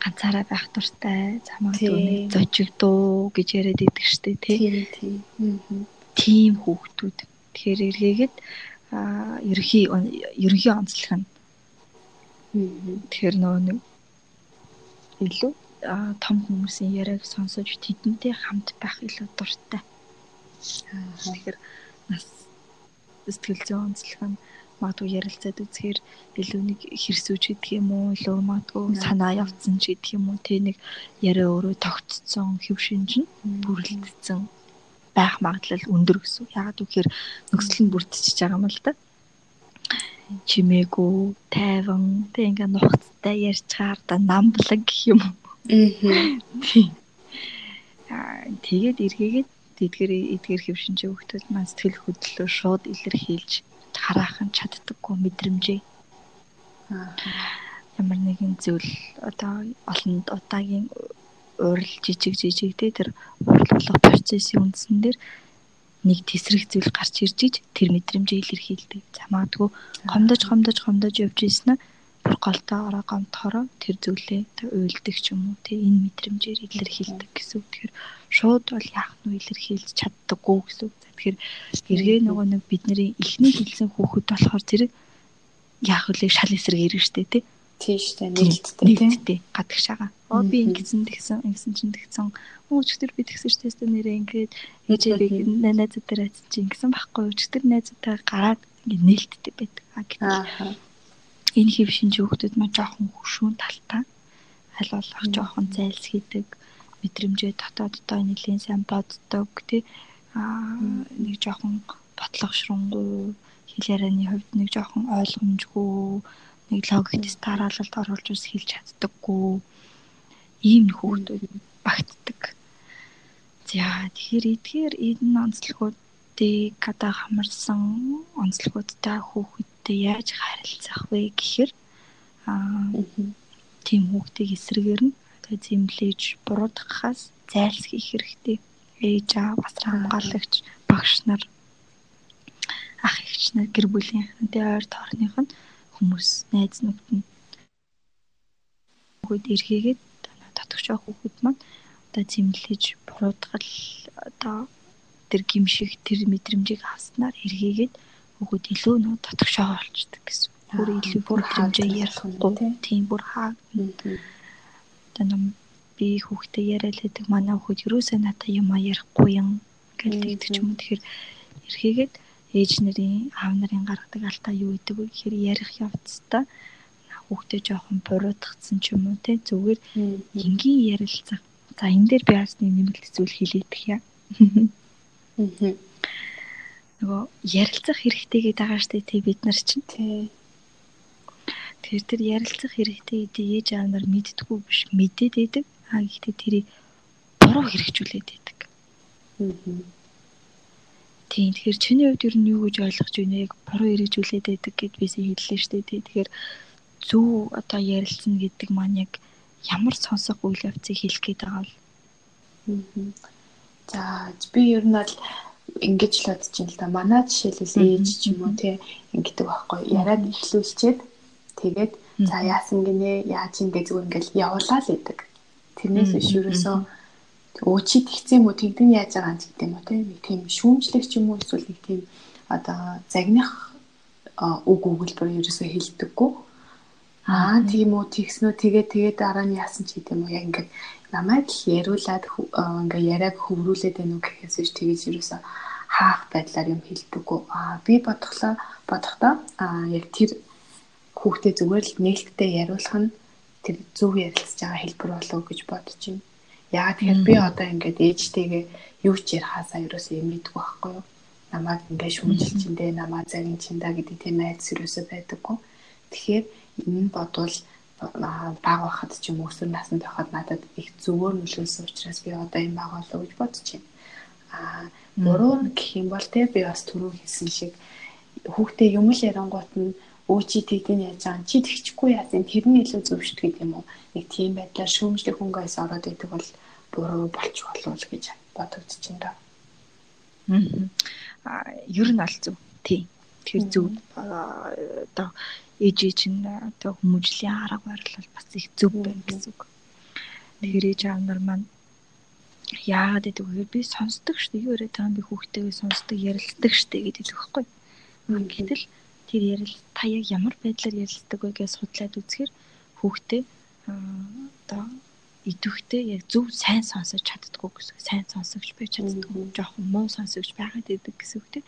ганцаараа байх дуртай замагдуу нэг зочигдуу гэж яриад идэг штэ тий. Тийм. Тийм хүүхдүүд Тэгэхээр эргээгээд ерхий ерхий онцлог нь. Тэгэхээр нөгөө нэг илүү том хүмүүсийн яриаг сонсож тэдэнтэй хамт байх илүү дуртай. Тэгэхээр нас сэтгэл зүйн онцлог нь магадгүй ярилцаад үзэхээр илүү нэг хэрсүүч гэдэг юм уу илүү магадгүй санаа явцсан ч гэдэг юм уу тэ нэг яриа өөрөө тогтцсон хэв шинж нь бүрэлдсэн байх магадлал өндөр гэсэн. Ягаад гэвэл нөхцөл нь бүрдчихэж байгаа юм л да. Чимээгүй, тайван, тэг ингээ нухацтай ярьчаар да намблаг гэх юм. Аа. Тэгээд эргээгээд эдгээр эдгээр хөвшинчээ хөвгтөл маань сэтгэл хөдлөлөө шууд илэрхийлж хараахан чаддаггүй мэдрэмжээ. Аа. Ямар нэгэн зүйл одоо олонд удаагийн урал жижиг жижиг те тэр урал болох процессын үндсэн дээр нэг тесрэг зүйл гарч ирж иж тэр мэдрэмжээ илэрхийлдэг. За магадгүй гомдож гомдож гомдож явж ийсэн нь бүр голтой ороо гомдохороо тэр зүйлээ уйлдаг ч юм уу те энэ мэдрэмжээр илэрхийлдэг гэсэн. Тэгэхээр шууд бол яах нь илэрхийлж чаддаггүй гэсэн. Тэгэхээр эргээ нөгөө нэг бидний эхний хэлсэн хүүхэд болохоор зэрэг яах вэ шал эсрэг ирнэ штэ те. Тийм штэ нээлттэй нээлттэй гадагшаага. Оо би ингэсэн тэгсэн ингэсэн чинь тэгсэн. Өчтөр би тэгсэн штэ тест нэрээ ингээд ээжээ би найзууд дээр айцсан чинь ингэсэн байхгүй. Өчтөр найзуудаа гараад ингээд нээлттэй байдаг. Аа энэ хэв шинж хүүхдүүд маань жоохон хөшүүн талтай аль болох жоохон зайлс хийдэг мэдрэмжээ дотооддоо нэлийн сайн боддог тий. Аа нэг жоохон бодлогошронгуй хэл ярианы хувьд нэг жоохон ойлгомжгүй нэг логиктэс дараалалд оруулж ус хэлж чаддаггүй ийм хүүхдүүд багтдаг. За тэгэхээр эдгээр энэ онцлогуудыг одоо хамарсан онцлогуудтай хүүхэдтэй яаж харилцах вэ гэхээр аа тийм хүүхдийг эсрэгээр нь одоо зэмлэж буруудахаас зайлсхийх хэрэгтэй. Ээж аав, асар хамгаалагч, багш нар ах эгч нар гэр бүлийн хэнтэй ойр тоорных нь хүмүүс найз нөхд нь хүүхэд эргээгээд татгчаа хүүхэд маань одоо зэмлэж буруудгал одоо тэр гимшиг тэр мэдрэмжийг авснаар эргээгээд хүүхэд илүү нөө татгчаа болчдөг гэсэн. Бүр илүү бүр хэмжээ ярихгүй тийм бүр хаа. Одоо нам би хүүхдээ яриад байдаг манай хүүхэд юусаа надаа юм а ярихгүй юм гэдэг ч юм. Тэгэхээр эргээгээд ээж нарын аав нарын гаргадаг алдаа юу гэдэг вэ гэхээр ярих явцдаа хүүхдээ жоохон буруутгацсан ч юм уу те зүгээр энгийн ярилцах. За энэ дээр би бас нэг нэмэлт зүйл хэлээдэх яа. Нөгөө ярилцах хэрэгтэй гэдэг байгаа штэ тий бид нар чинь. Тий. Тэгэхээр тэр ярилцах хэрэгтэй гэдэг ээж аав нар мэддэггүй биш мэдээд байдаг. А гэхдээ тэрийг буруу хэрэгжүүлээд байдаг. Аа Тийм тэгэхээр чиний хувьд ер нь юу гэж ойлгож байна яг буруу хэрэгжүүлээд байдаг гэд бисээ хэллээ шүү дээ. Тэгэхээр зөв одоо ярилцсан гэдэг маань яг ямар сонсох үйл явцыг хэлэх гээд байгаа вэ? За би ер нь бол ингэж л бодож байна л да. Манай жишээлбэл ээж ч юм уу тий ингэдэг байхгүй. Яриад эхлүүлчихэд тэгээд за яасан гинэ? Яаж ингэ зүгээр ингээл явуулаа л гэдэг. Тэрнээс биш ерөөсөө өө чи тэгсэн юм уу? Тэгдэн яаж байгаа? юм гэдэг юм уу тийм шүүмжлэх ч юм уу эсвэл нэг тийм одоо загних үг өгүүлбэр ерөөсөө хэлдэггүй аа тийм үү тэгснөө тэгээ тэгээ дараа нь яасан ч гэдэг юм уу яг ингээд намайг л яриулаад ингээ яриаг хөврүүлээд байна уу гэхээс биш тэгэж ерөөсөө хаах байдлаар юм хэлдэггүй. Аа би бодглоо бодохдоо аа яг тэр хүүхдээ зүгээр л нээлттэй яриулах нь тэр зөв ярилцж байгаа хэлбэр болов гэж бодож байна. Яагаад тэгэхээр би одоо ингээд ээжтэйгээ юу ч ярихаасаа ерөөсөө юм мэдгүй байхгүй юу. намайг ингээ шүүмжилж индэ намаа загин чинда гэдэг тийм айдас юусоо байдаггүй. Тэгэхээр энэ бодвол баг байхад ч юм өсвөр наснд байхад надад их зөвөр нөлөөлсөн учраас би одоо юм байгаа болоо гэж бодож байна. Аа буруу гэх юм бол те би бас түрүү хэлсэн шиг хүүхдээ юм л ярангуут нь өө чи тэгдэн яаж байгаа чи тэгчихгүй яасан тэр нь илүү зөвшт гэдэг юм уу? Нэг тийм байдлаар шүүмжлэх хөнгөөс ороод идэг бол буруу болчих болов гэж бодогдож байна. Аа ер нь аль зөв тийм тэр зөв одоо ээж чинь одоо хүмүүжлийн арга барил бас их зөв байна гэсэн үг. Тэгэхээр ээж аав нар маань яагаад гэдэг вэ? Би сонсдог шүү дээ. Юу яриад байгаа би хүүхдтэйгээ сонсдог, ярилцдаг шүү дээ гэдэг л байхгүй. Гэтэл тэр ярил та яг ямар байдлаар ярилцдаг вэ гэж судлаад үзэхээр хүүхдээ одоо идэвхтэй яг зөв сайн сонсож чаддгүй гэсэн. Сайн сонсогч байж чаддгүй. Жохон муу сонсогч байгаад идэг гэсэн үг тийм.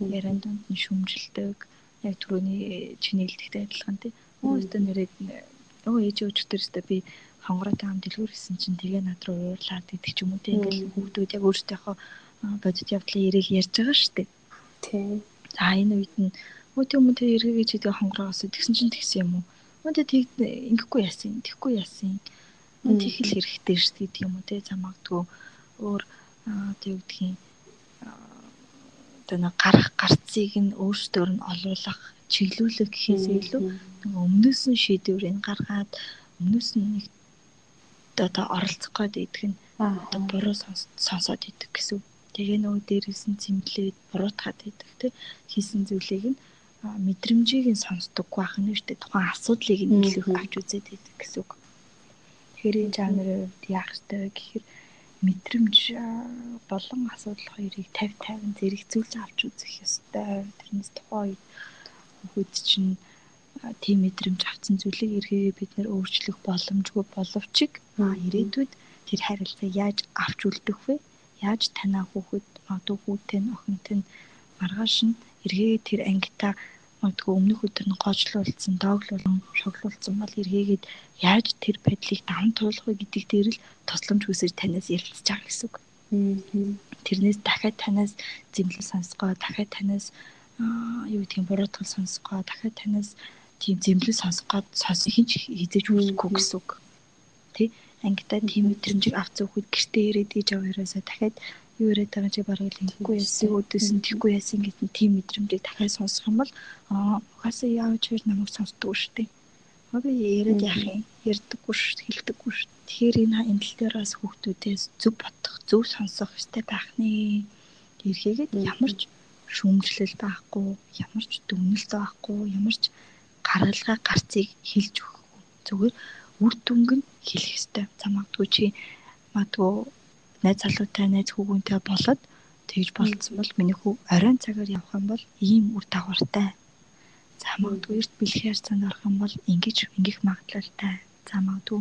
Яриан донд нь шүмжилдэг. Яг түрүүний чиний хэлдэгтэй адилхан тийм. Өө өстө нэрэд өө ээж өчтөрөөсөө би хонгороо таам дэлгүүр гэсэн чинь тэгээ над руу уурлаад идэх ч юм уу тийм ингээл хүүхдүүд яг өөрсдийнхөө бодит явдлыг яриг ярьж байгаа шүү дээ. Тийм. За энэ үед нь өө тийм юм тэр эргээгээ чи тэгээ хонгороос тэгсэн чинь тэгсэн юм уу? Өө тэг ингэхгүй яасан, тэгхгүй яасан. Тэг хэл хэрэгтэй шүү дээ гэдэг юм уу те замагдгүй өөр тэг үгдгийн одоо нэг гарах гарцыг нь өөртөө нь олуулах чиглүүлэх гэхээс илүү нэг өмнөөс нь шийдвэрийг гаргаад өмнөөс нь нэг одоо оролцох гээд идэх нь одоо буруу сонсоод идэх гэсэн. Тэгээ нөгөө дээрээс нь цэмлээд буруутгаад идэх тий хийсэн зүйлийг нь мэдрэмжийг нь сонсдог байх нь шүү дээ. Тухайн асуудлыг нь илүү авч үзээд идэх гэсэн. Тэгэхээр жанрын хувьд яах ёстой гэхээр мэдрэмж болон асуудал хоёрыг 50 50 зэрэгцүүлж авч үзэх ёстой. Тэрнээс тухайн үед хүүд чинь тийм мэдрэмж авсан зүйлийг эргээгээ бид нэр өөрчлөх боломжгүй боловч ирээдүйд тэр харилцаа яаж авч үлдэх вэ? Яаж танаа хүүхэд, одоо хүүтэй нь охинт нь маргааш нь эргээ тэр ангитаа магадгүй өмнөх өдөр нь гоочлуулсан, дооглуулсан, шоглуулсан бол эргээгээд яаж тэр байдлыг даван туулах вэ гэдэг дээр л тусламж хүсэж танаас ярилцж байгаа гэсэн үг. Тэрнээс дахиад танаас зэмлэл сонсгоо, дахиад танаас юу гэдгийг буруутгал сонсгоо, дахиад танаас тийм зэмлэл сонсгоод сонсох хинч хийж үзэхгүй гэсэн үг. Тэ? Ангидаа тийм мэдрэмжийг авц өгөхөд гэртээ ирээд ээж аваараасаа дахиад юу яриад байгаа чи бараг л ингэхгүй яасан өдөөс нь тэггүй яасан гэдэг нь тийм мэдрэмжийг дахиад сонсох юм бол аа угаасаа яавч хэр намайг сонсдгоо шүү дээ. Би яриад яах юм? Ярдаггүй шүү, хэлдэггүй шүү. Тэгэхээр энэ тал дээр бас хүүхдүүдээс зөв бодох, зөв сонсох хэрэгтэй байх нэ. Эрхээгээд ямар ч шүүмжлэл байхгүй, ямар ч дүгнэлт байхгүй, ямар ч гаргалгаа гарцыг хэлж өгөхгүй. Зүгээр үр дүнг нь хэлэх хэрэгтэй. За магадгүй чи магадгүй найз залуутай найз хүүгүнтэй болоод тэгж болцсон бол миний хүү оройн цагаар явах юм бол ийм үр дагавартай. За магадгүй эрт бэлхээр цанд орох юм бол ингэж ингэх магадлалтай. За магадгүй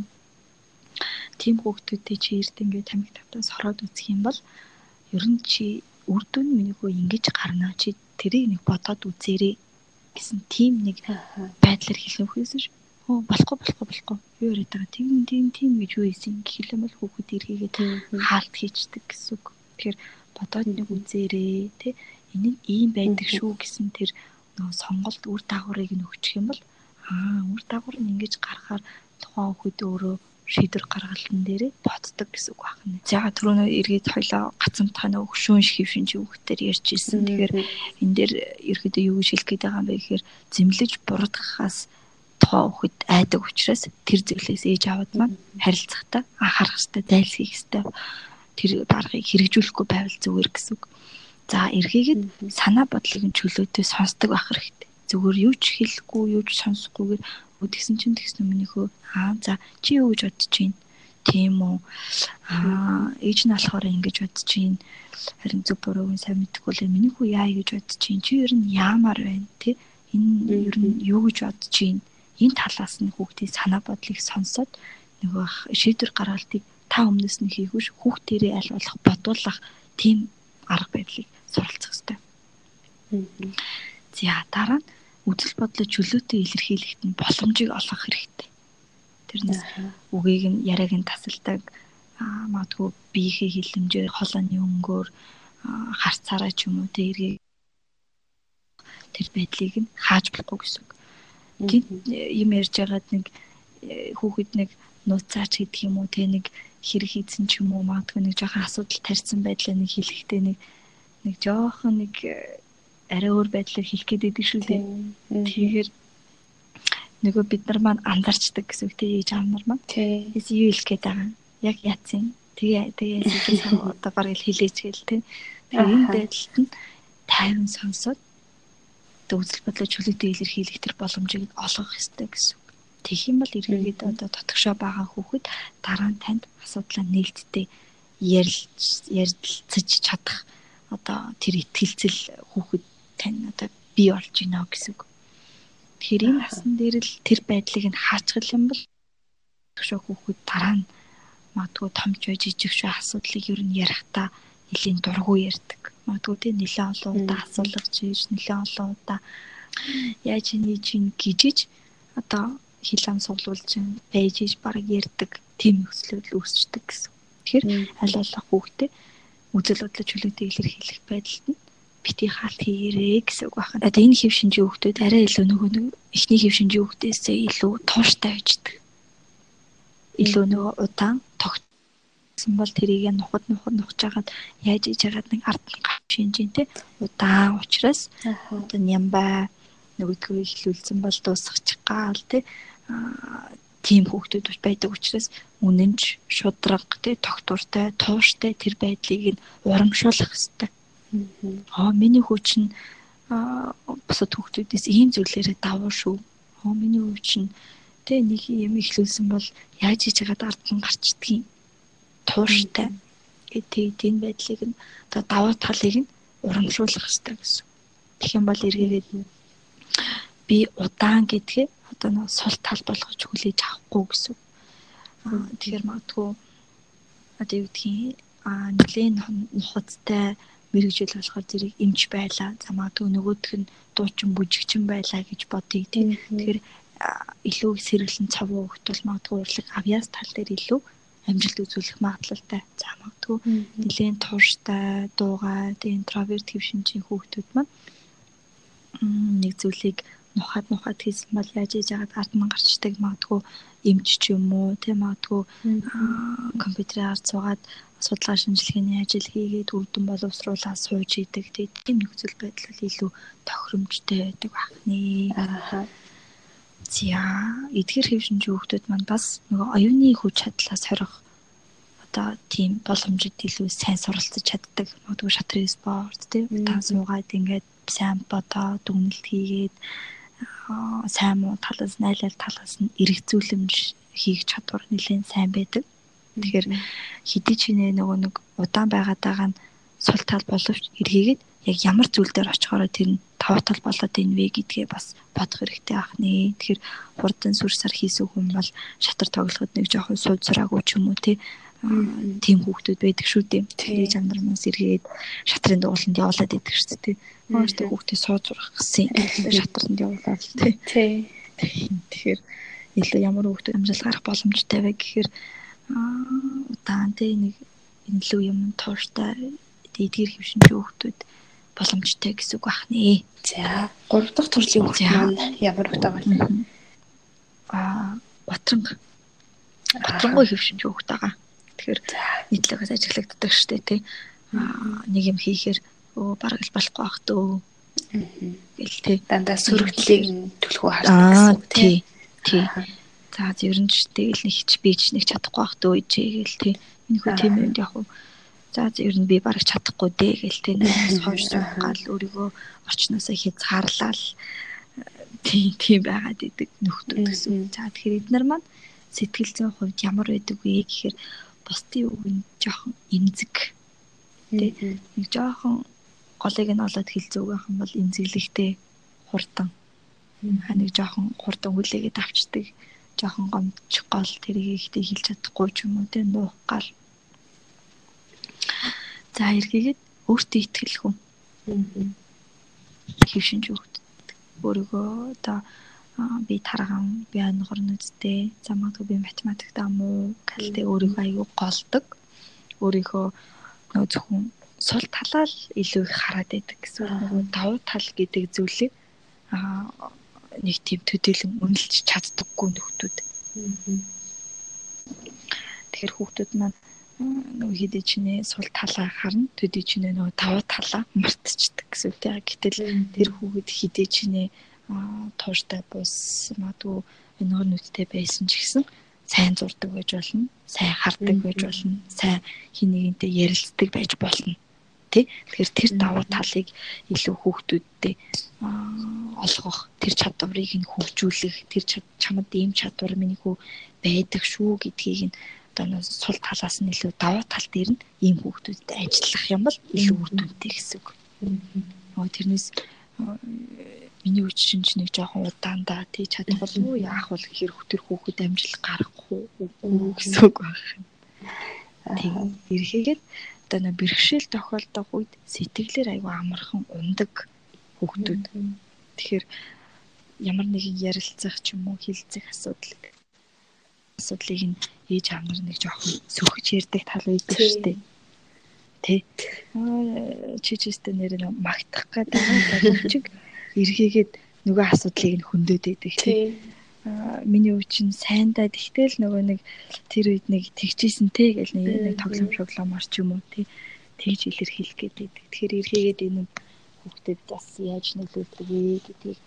тийм хүүхдүүдтэй чи эрт ингээд тамиг тавтаас хороод үзэх юм бол ер нь чи үр дүн миний хүү ингэж гарна чи тэрийг нэг бодоод үзээрэй гэсэн тийм нэг байдлаар хэлэх үхээсэн шүү Оо болохгүй болохгүй болохгүй. Юу яриад байгаа. Тийм тийм тийм гэж юу ийсэн гэхэл юм бол хүүхэд эргээгээд хаалт хийчдэг гэсэн үг. Тэгэхээр бодоод нэг үзээрээ тий энэ ийм байдаг шүү гэсэн тэр нөгөө сонголт үр дагаврыг нь өгчих юм бол аа үр дагавар нь ингэж гарахаар тухайн хүүхэд өөрөө шийдвэр гаргалтын дээрээ боддог гэсэн үг байна. За түрүүнөө эргээд хоёлоо гацамтхай нөгөө хөшүүн шиг чи хүүхдээр ярьж ирсэн. Тэгэхээр энэ дээр ерөөдөө юу гэж хэлэх гээд байгаа юм бэ гэхээр зэмлэж буруудахаас тухайн хүүхэд айдаг учраас тэр зүйлээс ээж аваад маань харилцахдаа анхаарах хэрэгтэй, зайлсхийх хэрэгтэй. Тэр даргаыг хэрэгжүүлэхгүй байвал зүгээр гэсэн үг. За эргээгээд санаа бодлыг нь чөлөөтэй сонсдог байх хэрэгтэй. Зүгээр юу ч хэлэхгүй, юу ч сонсохгүйгээр үдгсэн чинь тэгсэн өмнөхөө аа за чи юу гэж бодож байна? Тийм үү. Аа ээж нь болохоор ингэж бодож байна. Харин зөв бурууг нь сайн мэдэхгүй л миний хүү яа гэж бодож байна. Чи ер нь яамаар байна те? Энэ ер нь юу гэж бодож байна? Энэ талаас нь хүүхдийн санаа бодлыг сонсоод нөгөө шийдвэр гаргалтыг та өмнөөс нь хийгүүш хүүхдэрээ аль болох бодуулах тийм арга барилыг суралцах хэрэгтэй. За дараа нь үзэл бодлоо чөлөөтэй илэрхийлэхэд нь боломжийг олгох хэрэгтэй. Тэрнээс үгийг нь яриаг нь тасалдаг магадгүй биеийнхээ хилэмжээр холооны өнгөөр харцаараа ч юм уу тэ эргээ тэр байдлыг нь хааж болохгүй гэсэн үг. Гинт юм ярьж байгаад нэг э, хүүхэд нэг нууцаач гэдэг юм уу тэ нэг хэрэг хийсэн ч юм уу магадгүй нэг жоохон асуудал тарьсан байдлаа нэг хэлэхдээ нэг нэг жоохон нэг э, арай өөр байдлаар хэлэх гээд байдаг шүү дээ. Тэгэхээр нөгөө бид нар маань андарчдаг гэсэн үг тийм ээж аав нар маань. Тийм. Эс юу хэлэх гээд байгаа юм. Яг яатсан. Тэгээ тэгээ одоо барыг хэлээч гээл тийм. Тэгээ энэ байдалд нь тайван сонсоод үзэл бодлоо чөлөөтэй илэрхийлэх тэр боломжийг олгох хэрэгтэй гэсэн. Тэгэх юм бол эргээгээд одоо дотгошоо байгаа хүүхэд дараа нь танд асуудлаа нээлттэй ярилцаж чадах одоо тэр ихтгэлцэл хүүхэд тань одоо бий болж байна гэсэн үг. Тэгэхээр энэ насан дээр л тэр байдлыг нь хаачгал юм бол төгшөө хүүхэд дараа нь магадгүй томч байж жижиг шүү асуудлыг ер нь ярихдаа нэлийн дургу ярьдаг. Магадгүй тийм нэлээд олон удаа асуулгаж ийж нэлээд олон удаа яаж нэг чинь гिजиж одоо хил ам суглуулж байж ийж баг ярьдаг тийм нөхцөлөд үүсчдэг гэсэн. Тэгэхээр аль болох хүүхдээ үзэл бодлоо чөлөөтэй илэрхийлэх байдалд нь бити хаалт хийгэрээ гэсэн үг байна. Одоо энэ хэв шинжийн хүүхдүүд арай илүү нөгөө нэг эхний хэв шинжийн хүүхдээсээ илүү тууштай байждаг. Илүү нөгөө удаан тогтсон бол тэрийг нухад нухад нухаж хагаад яаж иж хагаад нэг ард нь гав шинжийн те. Удаан учраас одоо нямбай нөгөөдгөө ихлүүлсэн бол дуусгачих гал те. Тийм хүүхдүүд байдаг учраас үнэнч шудраг те тогтвортой тууштай тэр байдлыг нь урамшуулах хэрэгтэй Аа миний хүү чинь бусад хүүхдүүдээс ийм зүйлээрээ давуу шүү. Аа миний хүү чинь тэ нэг юм ихлүүлсэн бол яаж хийж байгаад ард нь гарчдгийг тууштай гэдэг энэ байдлыг нь одоо давуу талыг нь урамшуулах хэрэгтэй гэсэн. Тэгэх юм бол эргээгээд би удаан гэдгээ одоо нэг сул тал болгож хүлээж авахгүй гэсэн. Тэгэхээр магадгүй одоо юу гэдгийг а нэгэн нухацтай мэрэгжил болохоор зэрэг эмч байлаа. За магадгүй нөгөөх нь дуучин бүжигчин байлаа гэж бодъё тийм. Тэгэхээр илүү сэргэлэн цавуу хөлт бол магадгүй урлаг авьяас тал дээр илүү амжилт үзүүлэх магадлалтай. За магадгүй нэгэн тууштай, дуугай, тийм интроверт хэв шинжийн хүүхдүүд маань нэг зүйлийг нухад нухад хийсэн бол яаж ийж яагаад ард нь гарчдаг магадгүй эмч ч юм уу тийм магадгүй компьютерээр ард суугаад судалгаа шинжилгээний ажил хийгээд өвдөн боловсруулаад сууж идэг тийм нөхцөл байдал илүү тохиромжтой байдаг бахны. Аа. За эдгэр хэв шинжийн хүүхдүүд маань бас нөгөө оюуны хүч чадлаас хорих одоо тийм боломжид илүү сайн суралцж чаддаг. Магадгүй шатрын спорт тийм тан суугаад ингээд сайн бодоо дүгнэлт хийгээд сайн муу талаас найлал талаас нь эргцүүлэмж хийх чадвар нэлээд сайн байдаг. Тэгэхээр хэдий ч нэ нөгөө нэг удаан байгаад байгаа нь сул тал боловч эргээгээд яг ямар зүйл дээр очихороо тэр нь тав тал болоод ийн вэ гэдгээ бас бодох хэрэгтэй ах нэ. Тэгэхээр хурдан сүрсар хийсэн хүн бол шатар тоглоход нэг жоохон сууд сураагүй ч юм уу те тийм хүүхдүүд байдаг шүү дээ. Тэгээд жандармаас эргээд шатрын дууланд явуулаад идэг шүү дээ. Өөртөө хүүхдээ сууж урах гэсэн шатранд явуулаад тий. Тэгэхээр илүү ямар хүүхдүүд амжилт гарах боломжтой вэ гэхээр удаан тий нэг илүү юм тууштай эдгээр хөвшинч хүүхдүүд боломжтой гэсэн үг бахнэ. За 3 дахь төрлийн хүүхд маань ямар байгаа вэ? Аа батранг. Батрангүй хөвшинч хүүхд байгаа. Тэгэхээр нийтлэгээс ажиглагддаг штэ тий. Аа нэг юм хийхээр өө бараг л болохгүй бах дөө. Гэл тий. Дандаа сөрөгдлийг төлхөө хардаг гэсэн үг тий. Тий. За ер нь ч тэгэл нэг ч би ч нэг чадахгүй бах дөө ижээ гэл тий. Энэ хүү тийм юм яг уу. За ер нь би бараг чадахгүй дээ гэл тий. Нас хойш гал өөрийгөө орчноосоо хязгаарлал тийм тийм байгаад идэг нөхдүүд гэсэн. За тэгэхээр эднэр маань сэтгэл зүйн хувьд ямар байдаг вэ гэхээр бусдын үг нь жоохон эмзэг тий нэг жоохон голыг нь олоод хилцүүг байх юм бол эмзэглэхтэй хурдан ха нэг жоохон хурдан хүлээгээд авчдаг жоохон гомч гол тэрийг ихтэй хэлж чадахгүй ч юм уу те нуух гал. За эргээгээд өөртөө итгэл хүн. Хөвшинж өгд. Өөрийгөө одоо би тарган би ангорн үсттэй за магадгүй би математикт муу гэлтэй өөрийгөө аягүй голдог. Өөрийнхөө нөө зөвхөн сул талаа л илүү их хараад байдаг гэсэн үг. Нөгөө давуу тал гэдэг зүйлийг аа нэг тийм төдийлөн үнэлж чаддаггүй нөхдүүд. Тэгэхээр хүүхдүүд маань нөгөө хідээ чинээ сул талаа харна төдий чинээ нөгөө давуу талаа мартчихдаг гэсэн үг тийм. Гэтэл тэр хүүхэд хідээ чинээ тууштай бус магадгүй энэгээр нүдтэй байсан ч гэсэн сайн зурдаг байж болно, сайн хардаг байж болно, сайн хин нэгэнтэй ярилцдаг байж болно тий. Тэгэхээр тэр давуу талыг илүү хүүхдүүдтэй олгох, тэр чадварыг нь хөгжүүлэх, тэр чамд ийм чадвар миний хүү байдаг шүү гэдгийг нь одоо сул талаас нь илүү давуу тал дээр нь ийм хүүхдүүдтэй ажиллах юм бол илүү үр дүнтэй гэсэн үг. Нөгөө тэрнээс миний үч шинж нэг жоохон удаандаа тий чадвал юу яах вэ гэхээр хөтөр хүүхэд амжилт гаргахгүй үгүй гэсэн үг байна. Тийм эргээгээд одоо нэг бэрхшээл тохиолдох үед сэтгэлээр аягүй амархан ундаг хүүхдүүд. Тэгэхээр ямар нэгэн ярилцах ч юм уу хилцэх асуудал асуудлыг нь ээж аав нар нэг жоохон сөхөж ярддаг тал байдаг шүү дээ. Тэ. Чи чистэй нэр нэг магтах гэдэг боловч эргээгээд нөгөө асуудлыг нь хөндөд байдаг тий. Миний үе чинь сайндаа тэгтэл нөгөө нэг тэр үед нэг тэгжсэн те гэл нэг тоглоом шоглоомор ч юм уу те тэгж илэрхийлэх гэдэг. Тэгэхээр эргээгээд энэ хүүхдэд бас яаж нөлөөлдөг вэ гэдгийг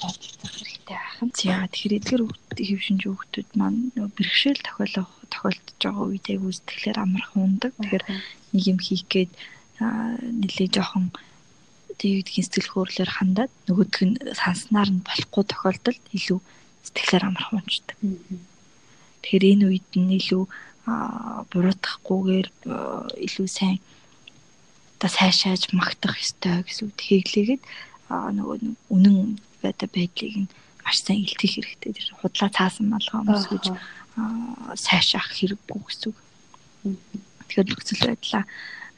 бодох хэрэгтэй ахын. За тэгэхээр эдгээр хөвшинж хүүхдүүд маань нөгөө бэрхшээл тохиолох тохиолдож байгаа үед яг үзтгэлээр амархан ундаг. Тэгэхээр нэг юм хийх гээд нэлээ жоохон тэг юудгийн сэтгэл хөдлөлөөр хандаад нөгөөдг нь санснаар нь болохгүй тохиолдолд илүү сэтгэлээр амархан унцдаг. Тэгэхээр энэ үед нь илүү буруутгахгүйгээр илүү сайн та сайшааж магтах ёстой гэсэн үг хэглээгээд нөгөө үнэн байдаг байдлыг нь маш сайн илтгэх хэрэгтэй. Тэр худлаа цаасан малгай өмсгөж сайшаах хэрэггүй гэсэн үг. Тэгэхээр нөхцөл байдлаа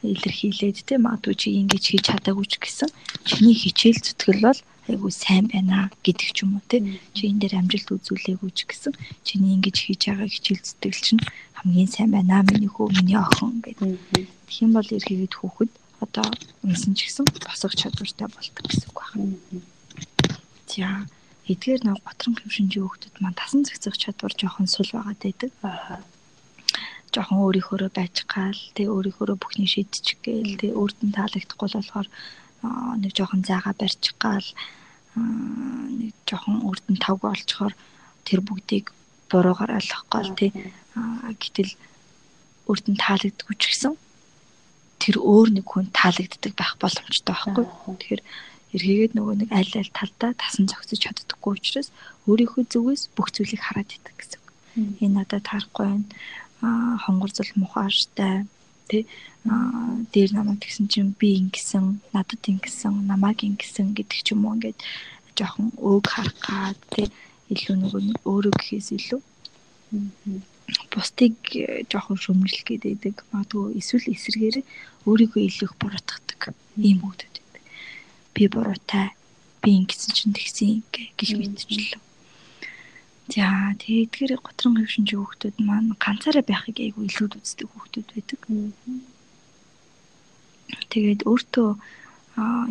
илэрхийлээд те магадгүй чи ингэж хийж чадаагүй ч гэсэн чиний хичээл зүтгэл бол айгуу сайн байна гэдэг ч юм уу те чи энэ дээр амжилт үзүүлээгүй ч гэсэн чиний ингэж хийж байгаа хичээл зүтгэл чинь хамгийн сайн байна миний хөө миний охин гэдэг. Тэгэх юм бол эргээгээд хүүхэд одоо унсан ч гэсэн босгох чадвартай болдог гэсэн үг байна. За эдгээр нэг готрон хөвшинжийн хүүхдүүд маань тасан зэгцэх чадвар жоохон сул байгаад байдаг. Аа жоохон өөрийнхөөрөө байж гал тэг өөрийнхөөрөө бүхний шийдчих гээл тэг өөрт нь таалагдахгүй болохоор нэг жоохон зайгаа барьж гал нэг жоохон өөрт нь тавг олцохоор тэр бүгдийг буруугаар ойлгох гал тэг. Гэтэл өөрт нь таалагддаггүй ч гэсэн тэр өөр нэг хүн таалагддаг байх боломжтой байхгүй. Тэгэхээр эргээгээд нөгөө нэг аль аль талдаа тасан зогсож чаддаггүй учраас өөрийнхөө зүгээс бүх зүйлийг хараад идэг гэсэн. Энэ надад таарахгүй байна. Хонгорцол мухаартай тий дээр намайг тэгсэн чинь би ингэсэн надад ингэсэн намайг ингэсэн гэдэг ч юм уу ингээд жоохон өг харах гад тий илүү нөгөө өөрөө гэхээс илүү бусдыг жоохон шөмжлөх гэдэг магадгүй эсвэл эсрэгээр өөрийгөө илүү их буруутгадаг. Ийм байдаг. Би буруутай би ингэсэн чинь тэгсэн гэх мэтчлээ. За тэгээд готрон хөвшинч хүүхдүүд маань ганцаараа байхыг айгүй илүүд үздэг хүүхдүүд байдаг. Тэгээд өөртөө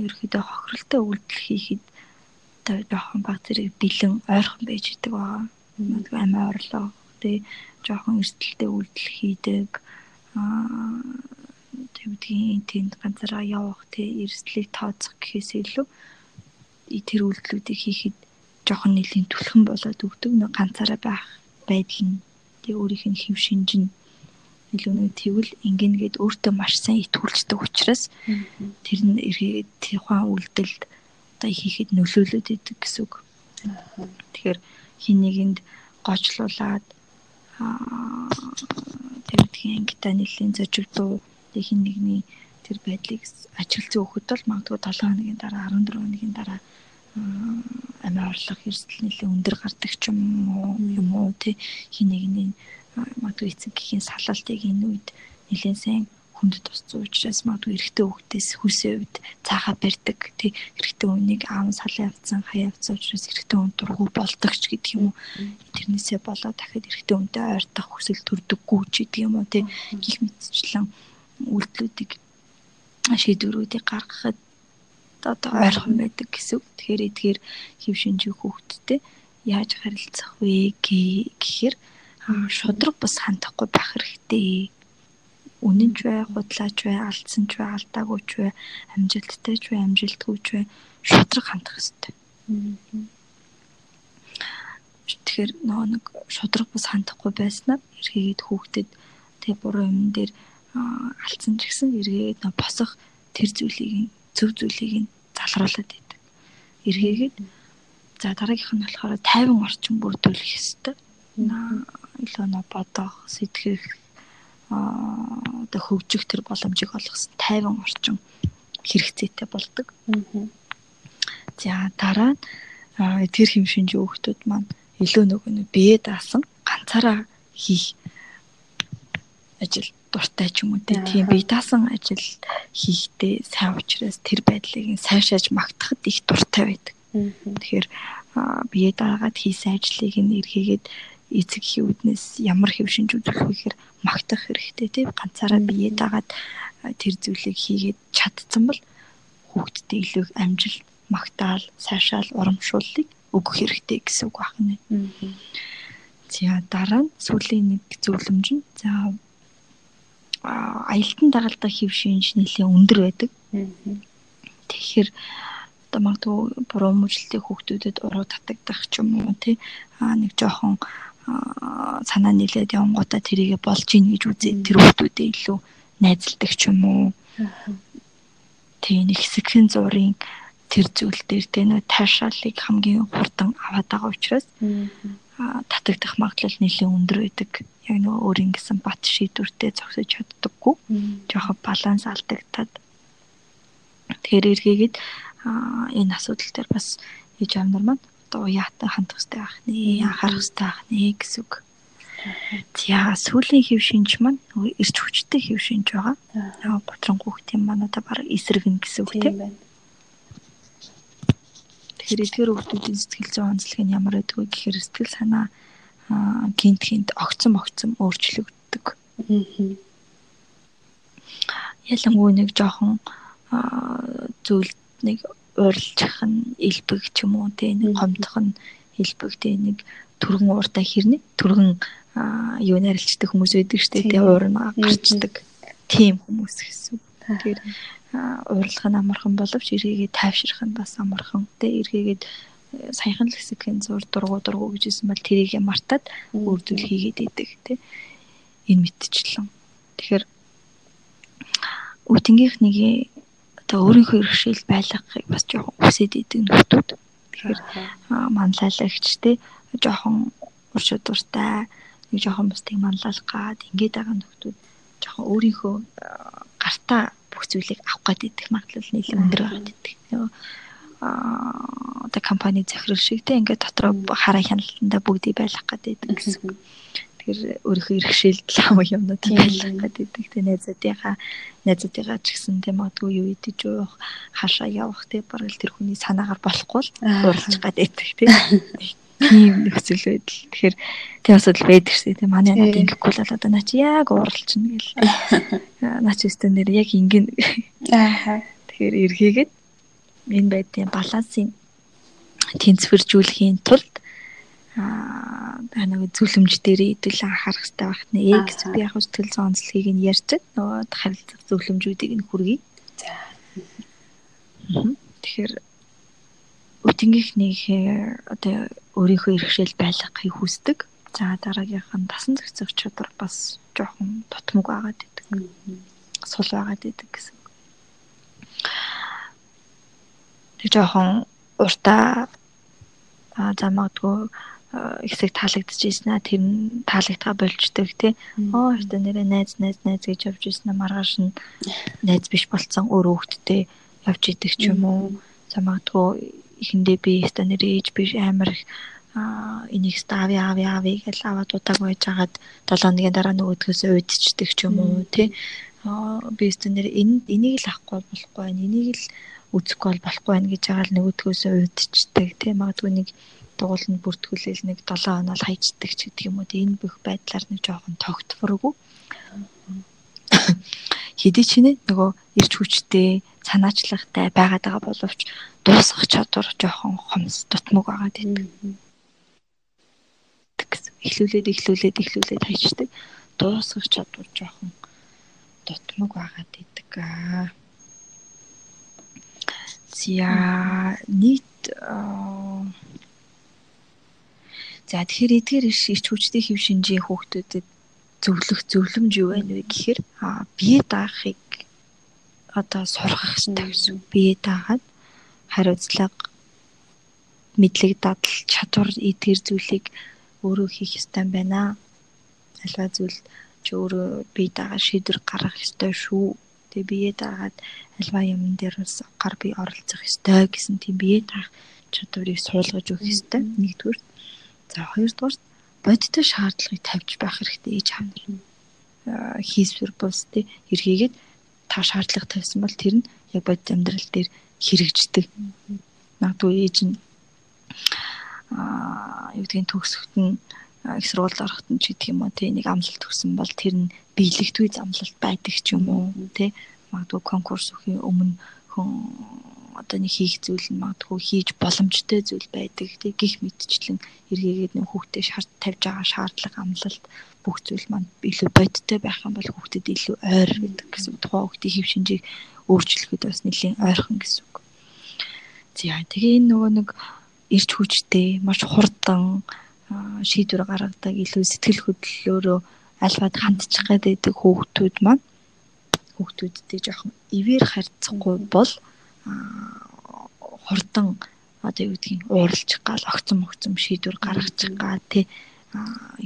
ерөөхдөө хохиролтой үйлдэл хийхэд одоо жоохон баг зэрэг бэлэн ойрхон байж идэг байгаа. Магадгүй амиа орлоо тий жоохон эрсдэлтэй үйлдэл хийдэг. Аа тэгвдгийн тэнд ганцаараа явах тий эрсдлийг тооцох гэхээс илүү тэр үйлдэлүүдийг хийхэд жоохон нэлийн түлхэн болоод өгдөг. Нэг ганцаараа байх байдал нь тэг өөрийнх нь хэв шинж нь илүү нэг тэгвэл ингэнгээд өөртөө маш сайн итгүүлждэг учраас тэр нь эргээд тухайн үйлдэлд одоо хийхэд нөлөөлөд идэг гэсэн үг. Тэгэхээр хин нэгэнд гоочлуулаад тэгвдгийн ангита нэлийн зожигдуу тэг хин нэгний тэр байдлыг ажиглцсан хөхөд бол магадгүй 7 хоногийн дараа 14 хоногийн дараа амиа орлох эрсдэл нэлээ өндөр гардаг ч юм уу юм уу тий. Хин нэгний магадгүй эцэг гэхийн салалтыг энэ үед нэлээд сайн хүнд тусцсан учраас магадгүй эрэгтэй хүүхдээс хүсээ үед цаахаа барьдаг тий. Эрэгтэй хүнийг аав салан явцсан хаяа явцсан учраас эрэгтэй хүн дургу болдог ч гэдэг юм уу? Тэрнээсээ болоод дахиад эрэгтэй хүнтэй ойртох хүсэл төрдөггүй ч гэдэг юм уу тий. Гих мэтчлэн үйлдэлүүдийг шийдвэрүүдийг гаргахад одоо ойрхон байдаг гэсэн. Тэгэхээр эдгээр хэв шинжих хүүхдтэй яаж харилцах вэ гэхээр шудраг бус хандахгүй байх хэрэгтэй. Үнэн ч бай, худлаач бай, алдсан ч бай, алдаагүй ч бай, амжилттай ч бай, амжилтгүй ч бай шудраг хандах хэрэгтэй. Тэгэхээр нөгөө нэг шудраг бус хандахгүй байснаар эргээд хүүхдэд тэг буруу юм дээр алдсан ч гэсэн эргээд босох тэр зүйлийг зөв зүйлийг залруулад байдаг. Эргээгээд за дараагийнх нь болохоор 50 орчим бүрдүүлэх ёстой. Илүү нөө бодох, сэтгэх одоо хөгжих тэр боломжийг олох 50 орчим хэрэгцээтэй болдог. За дараа нь тэр хэм шинжийн хүүхдүүд маань илүү нөгөө бие даасан ганцаараа хийх ажил дуртай ч юм уу тийм бие даасан ажил хийхдээ сайн учраас тэр байдлыг сайшааж магтахад их дуртай байдаг. Тэгэхээр бие даагаад хийсэн ажлыг нь эргээгээд эцэг хүүднээс ямар хэв шинж үзүүлэх вэ гэхээр магтах хэрэгтэй тийм ганцаараа бие даагаад тэр зүйлийг хийгээд чадсан бол хүүхдэд илүү амжилт магтаал сайшаал урамшууллыг өгөх хэрэгтэй гэсэн үг байна. За дараа нь сүүлийн нэг зөвлөмж нь за аялтан дагалдах хэв шинж нэлээд өндөр байдаг. Тэгэхээр одоо магадгүй буруу мөчлөлтэй хүүхдүүдэд уруу татагдах ч юм уу тий? А нэг жоохон санаа нийлээд явангуудаа тэрийгэ болж ийн гэж үзээд тэр хүүхдүүдэд илүү найзалдаг ч юм уу. Тий нэг хэсэгхэн зургийн тэр зүйл дээр тэ нөө таашаалыг хамгийн хурдан аваад байгаа учраас татагдах магадлал нэлээд өндөр байдаг. Яг нөгөө өөрийн гэсэн бат шийдвэртэй зогсож чаддаггүй. Жохо баланс алдагдаад. Тэгэхээр эргээгээд энэ асуудал дээр бас ээж аав нар маань одоо уяатай хандах хэрэгтэй байх нэ, анхаарах хэрэгтэй байх нэ гэсэн үг. За сүүлийн хэв шинж маань эрч хүчтэй хэв шинж байгаа. Аа готрон хүүхдийн маань одоо баг эсрэг нь гэсэн үг тийм байна. Тэгэхээр эдгээр хүүхдүүдийн сэтгэл зүйн онцлог нь ямар байдаг вэ гэхээр сэтгэл санаа гинт гинт огцом огцом өөрчлөгддөг. Ялангуяа нэг жоохон зүйл нэг урилжих нь элбэг ч юм уу те нэг гомдох нь элбэг те нэг түргэн ууртай хэрнэ түргэн юу нарилчдаг хүмүүс байдаг штэ те уурна гарчдаг тийм хүмүүс гэсэн. Тэгэхээр урилгах нь амархан боловч эргээгээ тайвшрах нь бас амархан. Тэ эргээгээд саяхан л хэсэгхэн зур дургу дургу гэж хэлсэн бол тэрийг мартаад үрдүүл хийгээд идэг тий. Энэ мэдчихлэн. Тэгэхээр үтнгийнх нэг одоо өөрийнхөө иргэшил байлгахыг бас жоохон үсэд идэг нөхдүүд. Тэгэхээр манлайлагч тий жоохон уршид дуртай нэг жоохон бусдыг манлайлах гад ингээд байгаа нөхдүүд жоохон өөрийнхөө гартаа бүх зүйлийг авах гэдэг магадлал нэлээд өндөр байгаад байдаг. Нөгөө одоо компани захирал шиг те ингээд дотроо хараа хяналтандаа бүгдийг байлгах гэдэг гэсэн. Тэгэхээр өөрийнхөө иргэшээлд лам юмнууд байлгах гэдэг. Тэ найзуудынхаа найзуудыгаа ч гэсэн те магадгүй юу идэж уух, хашаа явах те бараг л тэр хүний санаагаар болохгүй л уралж гадаг те. тийм нөхцөл байдал. Тэгэхээр тийм асуудал байдаг шээ. Тийм манай надад ингэхгүй л одоо наа чи яг ууралчихна гэл. Наа чи өстөн нэр яг ингэн. Аа. Тэгэхээр эргээгээд энэ байдгийн балансын тэнцвэржүүлэхийн тулд аа нэг зөвлөмж дээр хэдүүлэн анхаарах хэрэгтэй байх нэ гэсэн би яг сэтгэл зүйн онцлогийг нь ярьж нөгөө харилцах зөвлөмжүүдийг нь хүргэе. За. Тэгэхээр үтгийнхнийх одоо өөрийнхөө иргэшэл байлгахыг хүсдэг. За дараагийнх нь дасан зохицох чадвар бас жоохон тутмаг байгаад идэг. Сул байгаад идэг гэсэн. Тэг жоохон уртаа за магадгүй хэсэг таалагдчихсэн аа тэр нь таалагдгаа болждөг тий. Оо өөртөө нэрээ найз найз найз гэж явж ирсэн маргааш нь найз биш болцсон. Өөр хүүхэдтэй явж идэг ч юм уу. За магадгүй эхэндээ би өстө нэр ээж биш амар энийг стави ави ави гэж аваад удааг байж хагаад 7 хоногийн дараа нөгөөдгөөс уйдчдаг ч юм уу тий. Би өстө нэр энийг л авахгүй болохгүй энийг л үзэхгүй бол болохгүй байна гэж байгаа л нөгөөдгөөс уйдчдаг тий магадгүй нэг дугуулнд бүртгүүлэл нэг 7 хоног хайчдаг ч гэдэг юм уу тий энэ бүх байдлаар нэг жоохон тогтворгүй хэдий ч нэ нөгөө ирч хүчтэй санаачлагтай байгаад байгаа боловч дуусгах чадвар жоохон хомс дутмаг байгаа гэдэг. Эхлүүлээд эхлүүлээд эхлүүлээд хайчдаг. Дуусгах чадвар жоохон дутмаг байгаад идэг аа. За нийт За тэгэхээр эдгээр ирч хүчтэй хэв шинжийн хүүхдүүдэд зөвлөх зөвлөмж юу байна вэ гэхээр бие даахыг одоо сурах хэрэгтэй гэсэн. Бие даагаад хариуцлага мэдлэг дадал чадвар эдгээр зүйлийг өөрөө хийх ёстой байна. Альва зүйл чи өөрөө бие даагаад шийдвэр гаргах ёстой шүү. Тэгээ бие даагаад альва юм дээр бас гар бие оролцох ёстой гэсэн тийм бие даах чадварыг суулгаж өгөх ёстой. Нэгдүгээр. За хоёрдугаар бодиттой шаардлагыг тавьж байх хэрэгтэй ээж хаан нар хийсвэр бус тий эргээгээд та шаардлага тавьсан бол тэр нь яг бодит амьдрал дээр хэрэгждэг. Магадгүй ээж нь аа юу гэдгийг төгсөхт нь их сургуульд орохт нь ч гэх юм уу тий нэг амлалт төгсөн бол тэр нь биелэгдгүй замлалт байдаг ч юм уу тий магадгүй конкурс өхийн өмнө хүн одоо нэг хийх зүйл нь магадгүй хийж боломжтой зүйл байдаг тий гих мэдчлэн эргээгээд нэг хүүхдээ шаард тавьж байгаа шаардлага амлалт бүх зүйл маань илүү бодиттой байх юм бол хүүхдэд илүү ойр гэдэг гэсэн тухайн хүүхдийн хэв шинжийг өөрчлөхөд бас нэлийн ойрхон гэсэн үг. За тэгээ энэ нөгөө нэг ирч хүчтэй маш хурдан шийдвэр гаргадаг илүү сэтгэл хөдлөлөөрөө альфад хандчих гэдэг хүүхдүүд маань хүүхдүүдтэй жоохон ивэр харьцахгүй бол хурдан одоо юу гэдгийг ууралчих гал огцом огцом шийдвэр гаргачих гал тий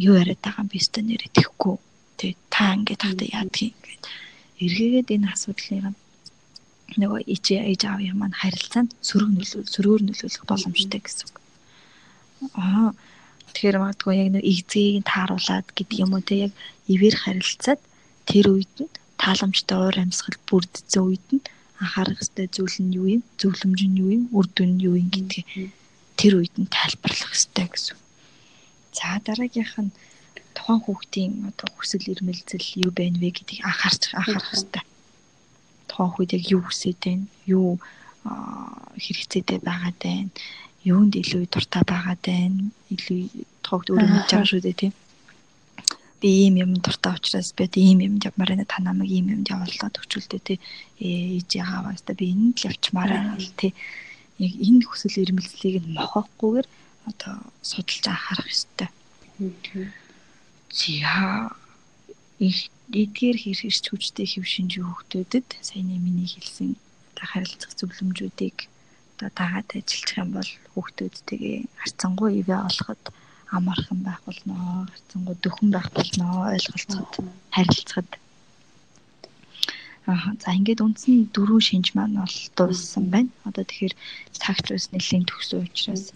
юу яриад байгаа юм бэ өстө нэрэ тэхгүй тий та ингээд тахта яадгийг ингээд эргээгээд энэ асуудлыг нөгөө ичээ ээж аавын маань харилцаанд сөрөг нөлөөл сөрөөр нөлөөлөх боломжтой гэсэн үг. Аа тэгэхээр магадгүй яг нэг игзгийг тааруулаад гэдэг юм уу те яг ивэр харилцаад тэр үед нь тааламжтай уур амьсгал бүрдсэн үед нь анхаарах ёстой зүйл нь юу юм? Зөвлөмж нь юу юм? Үр дүн нь юу юм гэдгийг тэр үед нь тайлбарлах ёстой гэсэн. За дараагийнх нь тухайн хүүхдийн одоо хүсэл эрмэлзэл юу байна вэ гэдгийг анхаарч анхаарах ёстой. Тухайн хүүхэд яг юу хүсэж байна? Юу хэрэгцээтэй байгаад байна? Юунд илүү дуртай байгаад байна? Илүү тухайд өөрөө мэдж байгаа шүү дээ тийм би ийм юм дуртай учраас би ийм юм явмаар байна. Та намайг ийм юмд явуулаад өчүүлдэ тий. Ээж яаваас та би энд л явчмаар байна тий. Яг энэ хүсэл эрмэлзлийг нь мохохгүйгээр одоо судалж анхаарах ёстой. За эдгээр хэрэг хүчтэй хэв шинжийн хүүхдүүдэд саяны миний хэлсэн харилцах зөвлөмжүүдийг одоо дагаад ажиллах юм бол хүүхдүүдтэйгээ харцангуй ивэ олоход амархан байх болно, харцангуй дөхөн байх болно, ойлголцоход, харилцахад. Аа за ингээд үндсэн дөрвөн шинж маань бол дууссан байна. Одоо тэгэхээр цагт бас нэлийн төгсөн учраас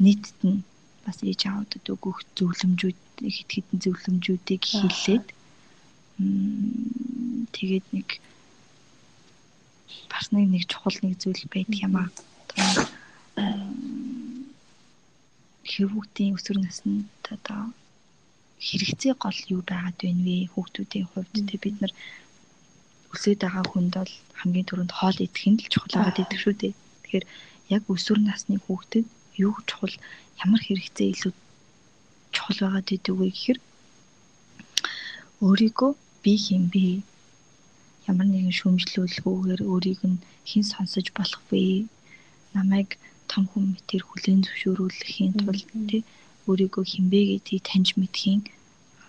нийтд нь бас ээж аавдад өгөх зөвлөмжүүд хэд хэдэн зөвлөмжүүдийг хэлээд тэгээд нэг бас нэг нэг чухал нэг зүйл байдаг юм аа хүүхдийн өсвөр наснд одоо хэрэгцээ гол юу байгаад байна вэ? Хүүхдүүдийн хувьд тэг бид нар өсөж байгаа хүнд бол хамгийн түрүүнд хоол идэх нь л чухал байгаад идэг шүү дээ. Тэгэхээр яг өсвөр насны хүүхдэд юу чухал ямар хэрэгцээ илүү чухал байгаад идэг вэ гэхээр өөрийгөө би хэм бэ? Ямар нэгэн шүүмжлүүлгүүгээр өөрийг нь хэн сонсож болох вэ? Намайг том хүн мэтэр хүлэн зөвшөөрүүлэхийн тулд тий өөрийгөө хинбэ гэдгийг таньж мэдхийн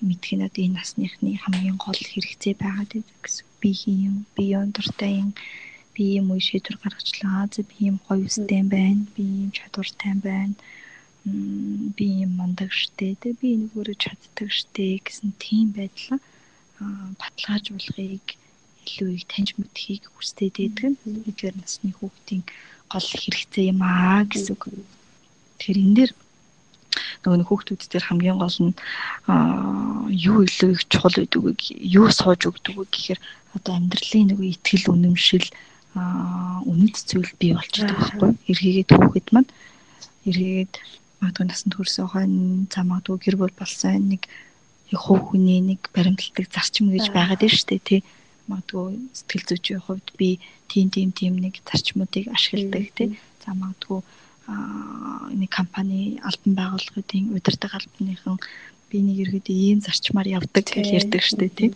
мэдх нь одоо энэ насныхны хамгийн гол хэрэгцээ байгаад байдаг гэсэн. Би хийм, би юм дуртай юм, би юм уу шийдвэр гаргачлаа. За би юм гоё үстэй байна, би юм чадвартай байна. би юм мундаг штэ. Тэ би нэг өөрөө чаддаг штэ гэсэн тийм байдлаа баталгаажуулахыг илүү их таньж мэдхийг хүсдэг гэдэг нь эдгээр насны хүүхдийн гол хэрэгцээ юм аа гэсэн үг. Тэгэхээр энэ дэр нөгөө хүүхдүүд дээр хамгийн гол нь юу илүү их чухал байдаг вэ? Юу сууж өгдөг вэ гэхээр одоо амьдралын нөгөө ихтгэл үнэмшил үнэт зүйл бий болчихдог байхгүй. Эргээгээд хүүхэд маань эргээгээд магадгүй насанд хүрсэн хойно за магадгүй гэр бүл болсон нэг хувь хүний нэг баримтлагдаг зарчим гэж байгаад байна шүү дээ тий. Магадгүй сэтгэл зүйчийн хувьд би тийм тийм тийм нэг зарчмуудыг ашигладаг тий. За магадгүй нэг компани албан байгууллагын удирдаг албаныхан би нэг иргэд ийм зарчмаар явдаг гэж ярьдаг штэ тий.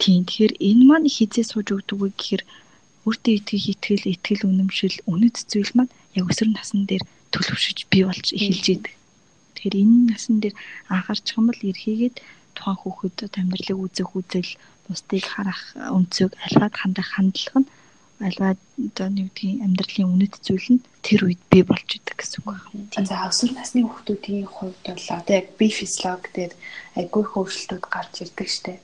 Тийм тэгэхээр энэ маань хизээ сууж өгдөг вэ гэхээр өөртөө итгэх итгэл итгэл үнэмшил үнэт зүйл маань яг өсвөр насн дээр төлөвшөж бий болж эхэлж идэг. Тэгэхээр энэ насн дээр анхаарчих юм бол эрхийгээд тухайн хүүхэд амьдралыг үзэх үзэл бусдыг харах өнцөг альваад хандах хандлага нь альваа одоо нэг тийм амьдралын үнэт зүйл нь тэр үед бий болж идэг гэсэн үг байна. За өсвөр насны хүүхдүүдийн хувьд бол одоо яг бие физиолог дээр айгүй хөвшлтүүд гарч ирдэг штеп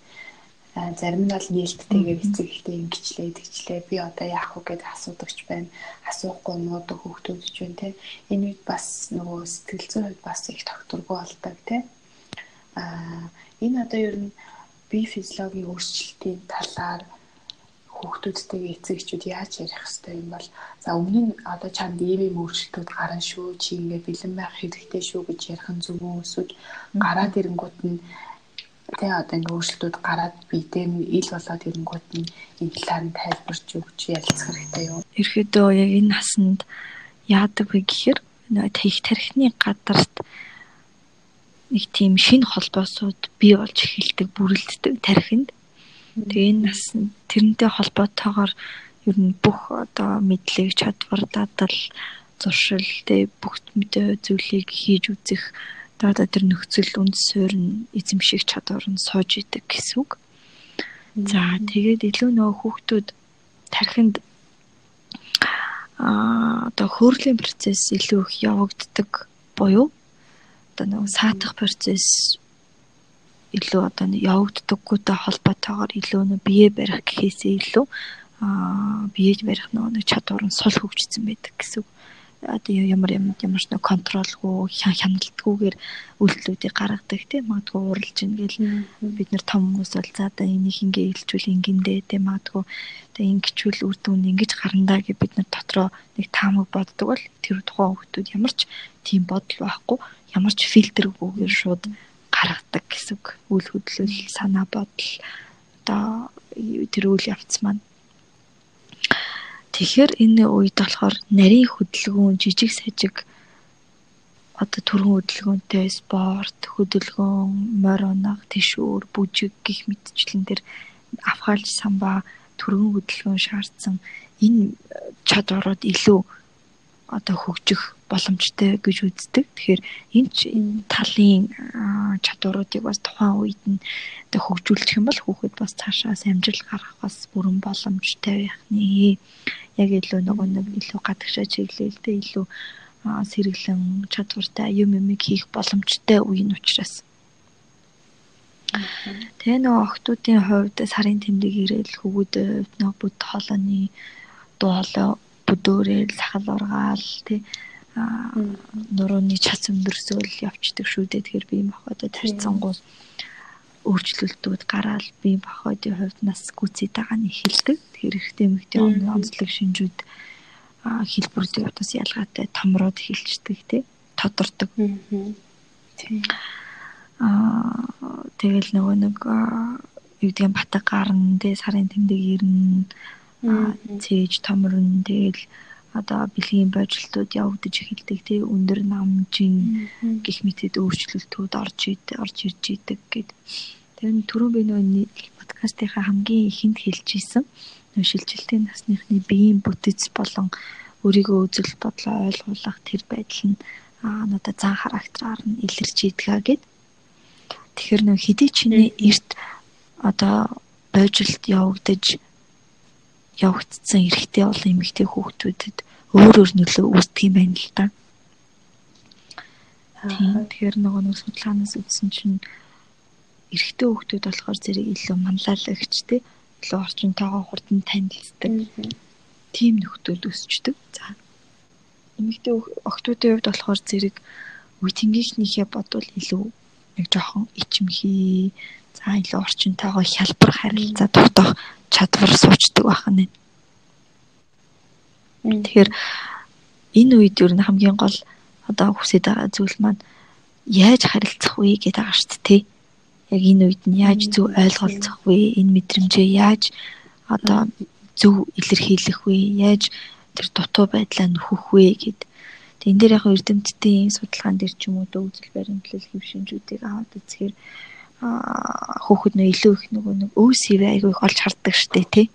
зарим нь бол нээлттэйгээр эцэгтэй ингэчлээ тэгчлээ. Би одоо яах вэ гэдээ асуудагч байна. Асуухгүй нуудаг хүүхдүүд ч байна те энэ үед бас нөгөө сэтгэл зүйн хувьд бас их тогтворгүй болдог те а энэ одоо ер нь бие физиологийн өөрчлөлтийн талаар хүүхдүүдтэйгээ эцэгчүүд яаж ярих хэвтэй юм бол за өмнө нь одоо чамд ийм ийм өөрчлөлтүүд гарна шүү чи ингээ бэлэн байх хэрэгтэй шүү гэж ярих нь зөв үү эсвэл гараад ирэнгүүт нь тэ одоо ингээ өөрчлөлтүүд гараад бидээ ил болоод ирэнгүүт нь энэ талаар нь тайлбарч өгч ярилцах хэрэгтэй юу? Ерхийдөө яг энэ насанд яадаг вэ гэхээр их тархины гадарт нэг тийм шинэ холбоосууд бий болж эхэлдэг, бүрэлддэг тархинд. Тэгээ энэ нас тэрнтэй холбоотойгоор ер нь бүх одоо мэдлэг, чадвар, дадал, зуршил, тэгээ бүх мэдээ зүйлийг хийж үзэх одоо тэр нөхцөл үнд суурь эзэмших чадвар нь сууж идэг гэсэн үг. За тэгээд илүү нөгөө хүүхдүүд тархинд а одоо хөөрлийн процесс илүү их явагддаг буюу одоо нөгөө саатах процесс илүү одоо явагддаггүйтэй холбоотойгоор илүү нөө бие барих гэхээсээ илүү а биеж барих нөгөө чадвар нь сул хөгжсөн байдаг гэсэн үг. Одоо ямар ямар ямар ч нэг контролгүй хяналтгүйгээр үйлдэлүүдийг гаргадаг тийм магадгүй уралж ийн гэл бид нар том хүмүүс бол за одоо энийг ингээ илчүүл ингэндээ тийм магадгүй одоо ингэчүүл үр дүнд ингэж гарандаа гэж бид нар дотроо нэг таамаг боддог бол тэр тухайн хүмүүс ямар ч тийм бодол байхгүй ямар ч фильтргүйгээр шууд гаргадаг гэсэн үйл хөдлөл санаа бодол одоо тэр үйл явц маань. Тэгэхээр энэ үед болохоор нарийн хөдөлгөөн, жижиг сажиг одоо төрөн хөдөлгөөнтэй спорт, хөдөлгөөн, морь унах, тишүүр, бүжиг гих мэтчлэн дээр авхаалж самбаа төрөн хөдөлгөөн шаардсан энэ чадварууд илүү одоо хөгжих боломжтой гэж үздэг. Тэгэхээр энэ талын чадваруудыг бас тухайн үед нь хөгжүүлчих юм бол хүүхэд бас цаашаас амжилт гарах бас бүрэн боломжтой байх нэ. Яг илүү нөгөө нэг илүү гадагшаа чиглэлтэй илүү сэргэлэн чадвартай юм юм хийх боломжтой үе нь учраас. Тэгээ нөгөө охтуудын хувьд сарын тэмдэг ирээл хөвгүүд нөгөө бүд хоолойны дуу хоолой бүдөөрэл сахал ургаал тий нурууны чац өндөрсөөл явцдаг шүү дээ. Тэгэхээр би мохоодо тарьцангуул өөрчлөлтүүд гараад би мохоодын хувьд нас гүцээд байгаа нь эхэлдэг. Тэгэхээр ихтэй мэгтэй онцлог шинжүүд хэлбэрүүдийн утас ялгаатай томроод эхэлждэг тий. Тодордог. Аа тэгэл нөгөө нэг юу гэдгийг батг гарна тий сарын тэмдэг ирнэ цээж томрон тэгэл одоо бэлгийн божилтууд явагдаж эхэлдэг тий өндөр намжин гих мэтэд өөрчлөлтүүд орж орж ирж идэг гэд. Тэр нь түрүүн би нөө подкастынхаа хамгийн ихэнд хэлж исэн нөө шилжилтийн насныхны биеийн бүтэц болон өөрийгөө үзэл бодлоо ойлгуулах тэр байдал нь аа надад зан характераар нь илэрч идгээ гэд. Тэгэхээр нөө хэдий чиний эрт одоо божилт явагдаж явагдсан эрэгтэй болон эмэгтэй хүүхдүүдэд өөр өөр нөлөө үүсдэг юм байна л да. Тэгэхээр нөгөө нэг судалгаанаас үзсэн чинь эрэгтэй хүүхдүүд болохоор зэрэг илүү манлайлагч те илүү орчинтойгоо хурдан танилцдаг. Тийм нөхдөд өсчдөг. За. Эмэгтэй охтуудын хувьд болохоор зэрэг үе тэнгийнхнийхээ бодвол илүү нэг жоохон ичимхий илүү орчинтойгоо хялбар харилцаа тогтоох чадвар суучдаг байх нь. Тэгэхээр энэ үед юу н хамгийн гол одоо хүсэж байгаа зүйл маань яаж харилцах вэ гэдэг байгаа шүү дээ. яг энэ үед нь яаж зөв ойлголцох вэ? Энэ мэдрэмжээ яаж одоо зөв илэрхийлэх вэ? Яаж тэр дутуу байдлаа нөхөх вэ гэд. Тэг энэ дээр яг эрдэмтдийн судалгаан дээр ч юм уу үзэл баримтлал хэв шинжүүдийг аваад үзэхээр хөөхд нөө илүү их нөгөө нэг өөсөө айгүй их олж харддаг штэ тий.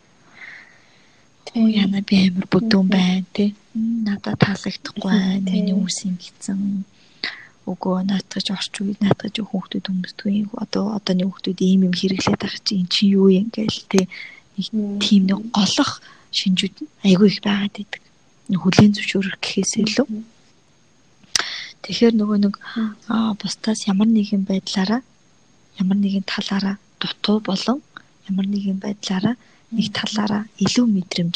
Оо яна би амар бүдүүн байна тий. Надад таалагдахгүй байна. Миний үс ингэсэн. Өгөө наатгаж орч үе наатгаж хүүхдүүд хүмүүстгүй одоо одооний хүүхдүүд ийм юм хэрэглээд байгаа чи эн чи юу юм гээл те нэг тийм нэг голох шинжүүд айгүй их байгаад идэг. Хүлийн зөвшөөрөх гэхээс илүү. Тэгэхээр нөгөө нэг бусдаас ямар нэгэн байдлаараа ямар нэгэн талаараа дутуу болон ямар нэгэн байдлаараа нэг талаараа илүү мэдрэмж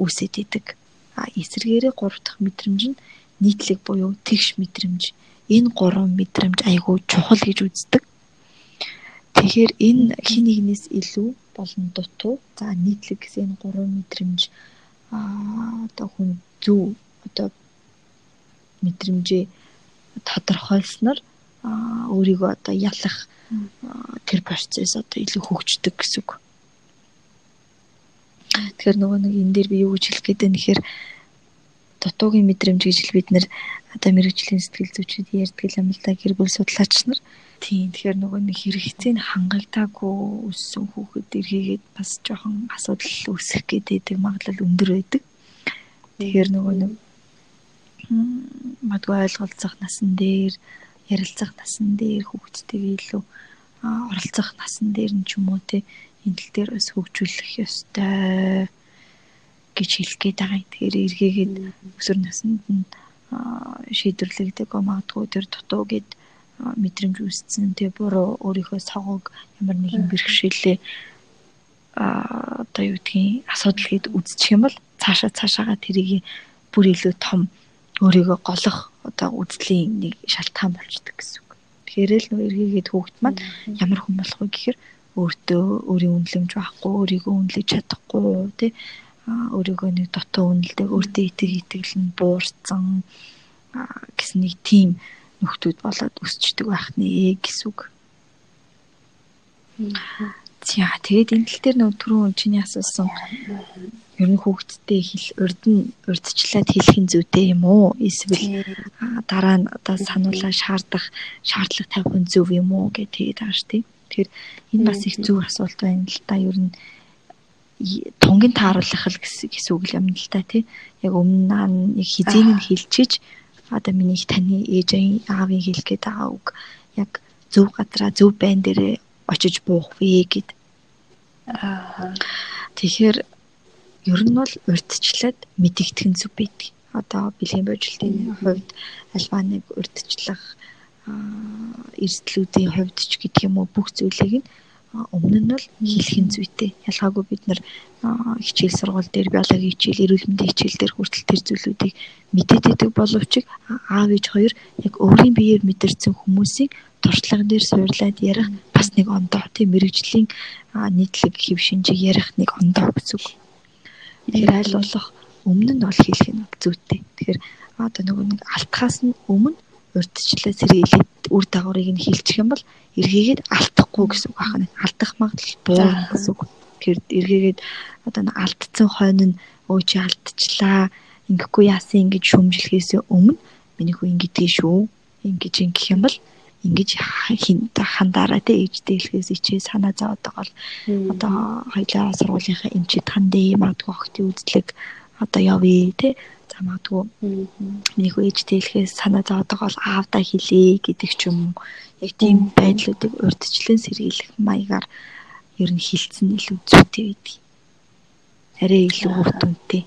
үүсэт идэг. А эсэргээрээ гурав дахь мэдрэмж нь нийтлэг буюу тэгш мэдрэмж. Энэ гурван мэдрэмж айгүй чухал гэж үздэг. Тэгэхээр энэ хин нэгнээс илүү болон дутуу за нийтлэг гэсэн энэ гурван мэдрэмж аа одоо хүн зөв одоо мэдрэмжээ тодорхойлсноор өөрийгөө одоо ялах тэр процесс одоо илүү хөгждөг гэсэн үг. Тэгэхээр нөгөө нэг энэ дээр би юу гэж хэлэх гээд байна гэхээр дутуугийн мэдрэмж гэж бид нэр одоо мэрэгжлийн сэтгэл зүйчид ярьдаг юм л да гэр бүл судлаач нар. Тийм тэгэхээр нөгөө нэг хэрэгцээг хангагдаагүй өссөн хүүхэд эргээгээд бас жоохон асуудал үүсэх гэдэг магадлал өндөр байдаг. Тэгэхээр нөгөө нэг магадгүй ойлголцох насан дээр ярилцах насан дээр хүүхдтэйгээ илүү оролцох насан дээр нь ч юм уу те энэ тал дээр бас хөгжүүлэх ёстой гэж хэлэх гээд байгаа. Тэгэхээр эргээгээд өсвөр наснд нь шийдвэрлэгдэг магадгүй тэр дутуу гэд мэдрэмж үүссэн тэгээ буруу өөрийнхөө согог ямар нэгэн бэрхшээлээ а одоо юу гэдгийг асуудал гээд үзчих юм бол цаашаа цаашаага тэрийг бүр илүү том өөрийгөө голох одоо үзлийн нэг шалтгаан болчдөг гэсэн үг. Тэгэхээр л нөө эргээгээд хүүхэд маань ямар хүн болох вэ гэхээр өөртөө өөрийн үнэлэмж байхгүй, өөрийгөө үнэлж чадахгүй тий өөрийгөө нэг дотоо үнэлдэг өөртөө итэг итгэлэн буурсан гэсэн нэг тийм нөхдүүд болоод өсчдөг байх нэ гэсэн үг. За тэгээд энэ тал дээр нөө түрүүн чиний асуусан ер нь хүүхдтэй хэл урд нь урдчлаад хэлэх нь зүйтэй юм уу? Эсвэл дараа нь одоо сануулаа шаардах шаардлага тавих нь зөв юм уу гэх тэгээд байгаа ш тийм. Тэгэхээр энэ бас их зөв асуулт байна л да. Ер нь тунгийн тааруулах гэсэн үг юм л та тий. Яг өмнө нэг хизээний хэлчиж одоо миний таны ээж аавын хэлэх гээд байгаа үг яг зөв газараа зөв байн дээрээ очиж буух вэ гэд. Аа. Тэгэхээр ер нь бол урдчлаад мэдэгдэх нь зүг байдаг. Одоо бэлгийн божилтын хувьд альва нэг урдчлах эрсдлүүдийн хувьд ч гэдэг юм уу бүх зүйлийг нь өмнө нь бол хийх нь зүйтэй. Ялгаагүй бид нар хичээл сургууль дээр биологи хичээл, эрүүл мэндийн хичээл дээр хүртэл тэр зүйлүүдийг мэдээд идэг боловч аав ээж хоёр яг өөрийн биеэр мэдэрсэн хүмүүсийн туршлага дээр суурлаад ярих бас нэг ондоо тийм мэрэгжлийн нийтлэг хэв шинжийг ярих нэг ондоо гэсэн үг. Тэгэхээр аль болох өмнө нь бол хийх нь зүйтэй. Тэгэхээр одоо нөгөө нэг алтхаас нь өмнө урдчлаа сэргийлээд үр дагаврыг нь хилчих юм бол эргээгээд алдахгүй гэсэн үг байна. Алдах магадлал буу гэсэн үг. Тэр эргээгээд одоо алдсан хойно нь өө чи алдчихлаа. Ингэхгүй яасан ингэж шүмжлэхээс өмнө миний хүү ингэдэгий шүү. Ингэж ингэх юм бол ингэж хин хандаараа тэ ээжтэй хэлхээс ичээ санаа зовоод байгаа бол одоо хоёлаа сургуулийнхаа эмчид хандээ магадгүй охтын үзлэг одоо явъя тэ за магадгүй хүү ээжтэй хэлхээс санаа зовоод байгаа бол аавдаа хэлээ гэдэг ч юм яг тийм байдлуудыг урдчлан сэргийлэх маягаар ер нь хилцэн илүү зүйтэй байдаг. Арай илүү үр дүнтэй.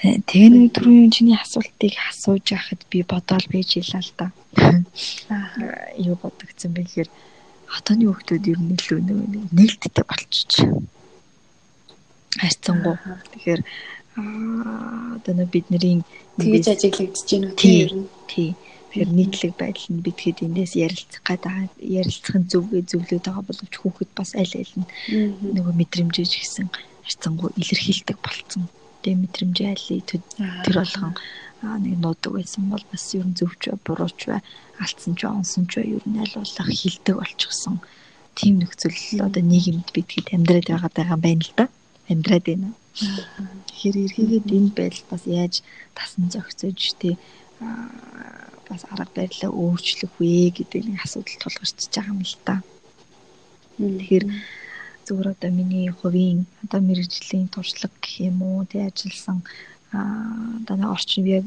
Тэгээ нэг түрүүн чиний асуултыг асууж байхад би бодоол байж илаа л да. Юу бодогдсон бэ гэхээр хотооны хүмүүс ер нь илүү нэг нээлттэй болчих. Хайцсангуу. Тэгэхээр одоо нэг бидний тэгж ажиглагдаж байна уу тийм ер нь. Тий. Тэгэхээр нийтлэг байдал нь бидгээд эндээс ярилцах гэдэг ярилцахын зөвгээ зөвлөд байгаа боловч хүүхэд бас аль аль нь нөгөө мэдрэмжээж гисэн харцангуй илэрхийлдэг болцсон. Тэгээ мэдрэмжээ аль тэр болгон нэг нуудаг байсан бол бас ер нь зөвч бурууч бай, алдсан ч онсон ч ер нь аль болох хилдэг болчихсон. Тим нөхцөл одоо нийгэмд бидгээд амьдраад байгаа юм байна л да. Амьдраад байна. Тэгэхээр эргээгээд энэ байдал бас яаж тасан зохицож тий бас арга барилаа өөрчлөх вэ гэдэг нэг асуудал тулгарч байгаа юм л да. Тэгэхээр зүгээр одоо миний хувийн одоо мэрэгжлийн туршлага гэх юм уу тий ажилласан одоо нэг орчин яг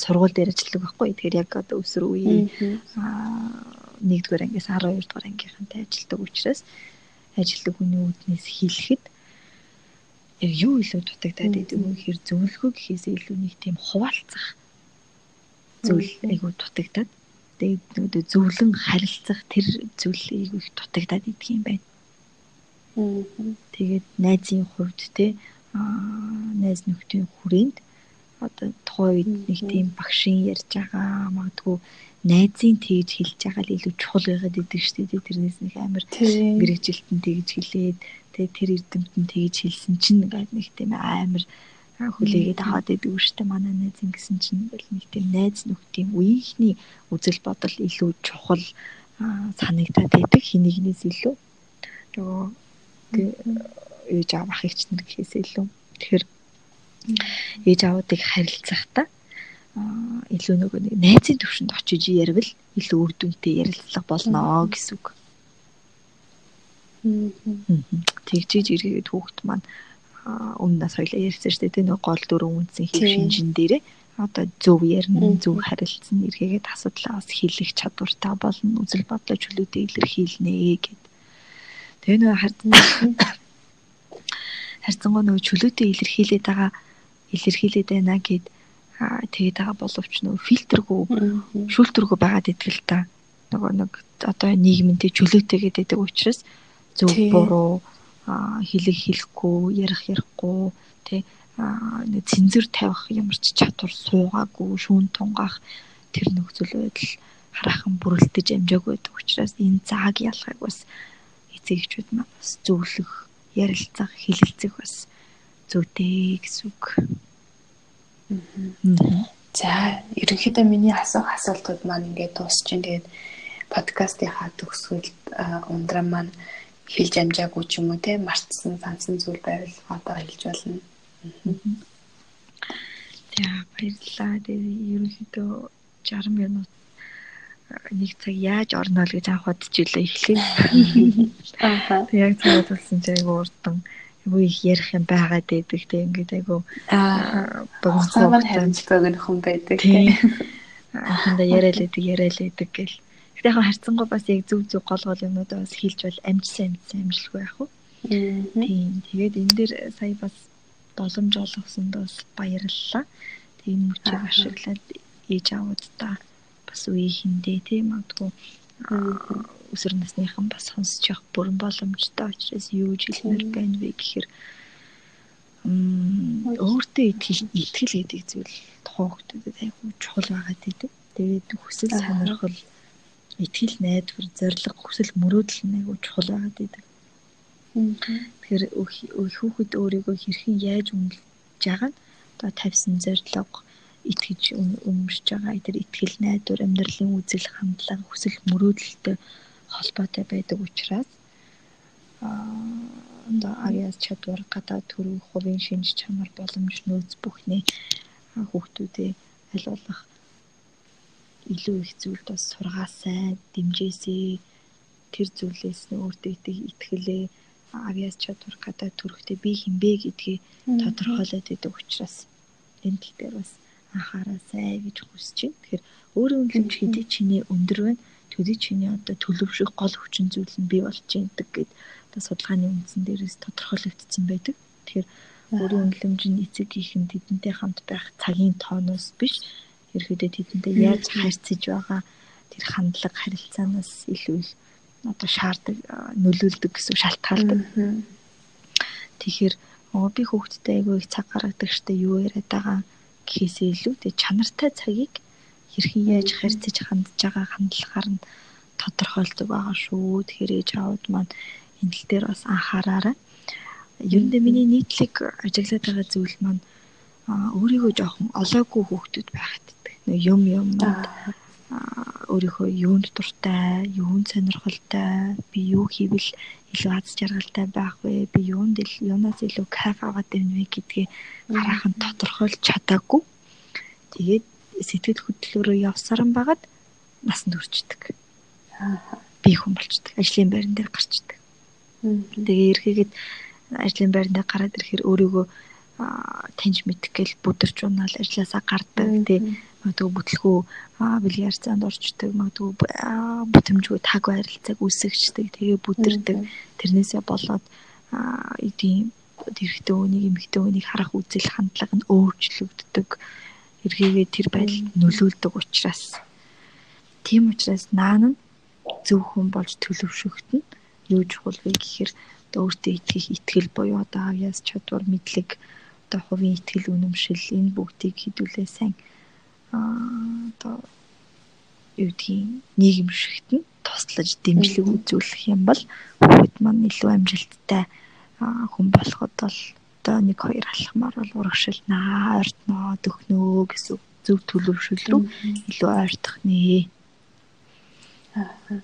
сургууль дээр ажилладаг байхгүй. Тэгэхээр яг одоо өсвөр үеийн 1-р ангиас 12-р ангийнхантай ажилладаг учраас ажилладаг хүний үднээс хэлэхэд яг юу илүү дутагдаад идэв вэ гэхээр зөвлөгөө гэхээс илүү нэг тийм хуваалцах зүйл айгуу дутагдаад тэгээд зөвлөн харилцах тэр зүйл айгуу их дутагдаад идэх юм байна. Тэгээд найзын хувьд те найз нөхдийн хүрээнд одоо тухайн үед нэг тийм багшийн ярьж байгаа магадгүй найзын тэгж хэлж байгаа л илүү чухал байгаад идэг шүү дээ тэрнээс нэг амар мэрэгжилтэн тэгж хэлээд тэгээ тэр эрдэмтэн тэгж хэлсэн чинь нэг тийм амар хүлээгээд аваад идэг шүү дээ манай найз ингэсэн чинь. Бол нэг тийм найз нөхдийн үеийнхний үзэл бодол илүү чухал санагдаад байдаг. Хинэгнээс илүү? Нөгөө ээж аав ах эгч нар гэхээс илүү. Тэгэхээр ээж аавуудыг харилцахдаа илүү нөгөө найзын төвшөнд очиж ярил илүү үр дүнтэй ярилцлага болно гэсэн үг. Тэгжиж ирээд хүүхэд маань өмнөөс хоёлаа ярьсан шүү дээ нөгөө гол дөрөв үндсэн хэв шинжин дээрээ. Одоо зөв ярина зөв харилцсан эргээгээд асуудлаа бас хэлэх чадвартай болно үзэл бодлоо чөлөөтэй илэрхийлнэ гэд. Тэгээ нөгөө хардан харьцангуй нөгөө чөлөөтэй илэрхийлээд байгаа илэрхийлээд байна гэд тэгээд байгаа боловч нөгөө фильтргүй шүүлтэргүй байгаад идэл та. Нөгөө нэг одоо нийгэмдээ чөлөөтэй гэдэг учраас зөв буруу хэлэг хэлэхгүй ярих ярихгүй тий нэг цэнзэр тавих ямар ч чадвар суугаагүй шүүн тунгаах тэр нөхцөл байдал хараахан бүрэлдэж амжаагүй байдаг учраас энэ зааг ялахыг бас эцэгчүүд маань бас зөвлөх ярилцах хэлэлцэх бас зүйтэй гэсэн үг. За ерөнхийдөө миний асуух асуултууд маань ингээд дуусч байна. Тэгээд подкастынхаа төгсгөл ундраа маань хэлж амжаагүй ч юм уу те мартсан сансан зүйл байвал одоо хэлж болно. За баярлалаа. Тэгээд ерөнхийдөө 60 минут нэг цаг яаж орно л гэж анх бодож илээ эхлэв. Аа. Яг цагаад болсон чинь айгу урдан айгу их ярих юм байгаад байдаг тэг ингээд айгу аа богино харимж богино хүн байдаг тэг. Ханда яриад байдаг яриад байдаг гэл. Гэтэ яг харцсангуу бас яг зүг зүг гол гол юмнуудаа бас хэлж бол амжсан амжсан амжилгүй яах вэ? Тийм. Тэгээд энэ дээр сая бас боломж олгосонд бас баярлалаа. Тэг энэ мөчийг ашиглаад ээж аавуудаа бас үеийнхэндээ тийм магадгүй өсвөр насныхан бас сонсож явах бүрэн боломжтой учраас юу гэж хэлмээр байна вэ гэхээр өөртөө итгэл итгэл гэдэг зүйл хүмүүсд айгүй чухал байгаад байдаг. Тэгээд хүсэл сонирхол итгэл найдвар зориг хүсэл мөрөөдөл нь айгүй чухал байгаад байдаг. Тэгэхээр хүүхэд өөрийгөө хэрхэн яаж үнэлж байгаа нь одоо тавьсан зориг итгэж өмөрч байгаа. Тэр итгэл найдвар амьдралын үзэл хандлага хүсэл мөрөөдөлтөй холбоотой байдаг учраас аа авиас чадвар гадаа төрөх хувийн шинж чанар боломж нөөц бүхний хүүхдүүдээ аль болох илүү их зүйлд бас сургаасай дэмжээсэй. Тэр зүйлээс нь өөртөө итгэлээ. Авиас чадвар гадаа төрөхтэй би хинбэ гэдгийг тодорхойлоод идэг учраас энэ тал дээр бас анхаараасай гэж хүсэж байна. Тэгэхээр өөрийн үнэлэмж хэдий чиний өндөр байна. Төдий чиний одоо төлөвшөх гол хүчин зүйл нь бий болж байдаг гэд одоо судалгааны үндсэн дээрээс тодорхойлогдсон байдаг. Тэгэхээр өөрийн үнэлэмж нь эцэг хийхэн тэдэнтэй хамт байх цагийн тооноос биш ерөөдөө тэдэнтэй яаж харьцаж байгаа тэр хандлага харилцаанаас илүү их одоо шаарддаг нөлөөлдөг гэсэн шалтгаалдаг. Тэгэхээр би хүүхдтэй айгүй их цаг гаргадаг штэ юу яриад байгаа гэхээсээ илүү тэг чанартай цагийг хэрхэн яаж харьцаж хандж байгаа хандлагаар нь тодорхойлдог байгаа шүү. Тэгэхээр ээж аауд маань энэ тал дээр бас анхаараарай. Ер нь миний нийтлэг ажиглаад байгаа зүйл маань өөрийгөө жоохон олоогүй хүүхдүүд байхад нэг юм юм өөрийнхөө юунд дуртай, юунд сонирхолтой, би юу хийвэл илүү аз жаргалтай байх вэ? Би юунд юунаас илүү кайф аваад байна вэ гэдгийг хараахан тодорхойлж чадаагүй. Тэгээд сэтгэл хөдлөлөөрөө явсаран байгаад насанд хүрчдэг. Би хүн болчдөг. Ажлын байран дээр гарчдаг. Тэгээ эргээгээд ажлын байран дээр гараад ирэхээр өөрийгөө таньж мэдэх гээл бүдэрч унаал ажилласаа гардаг тий магадгүй бүтлгүү бильярд занд орчдөг магадгүй бүтэмжгүй таг байралцааг үсгчдэг тэгээ бүдэрдэг. Тэрнээсээ болоод эдийн тэрхтээ өнийг эмхтээ өнийг харах үзэл хандлага нь өөрчлөгддөг. Эргээгээ тэр байдалд нөлөөлдөг учраас. Тийм учраас наан нь зөв хүн болж төлөвшөгдөн. Юу чухал вэ гэхээр өөртөө итгэх итгэл буюу одоо авьяас чадвар мэдлэг одоо хувийн итгэл үнэмшил энэ бүгдийг хідүүлээ сайн одоо юу гэдгийг нийгэмшигт нь туслаж дэмжлэг үзүүлэх юм бол хүүхэд маань илүү амжилттай хүн болоход бол одоо нэг хоёр алхмаар бол урагшилнаа, ойртноо, дөхнөө гэсэн зөв төлөвшөл рүү илүү ойртох нэ. Аа.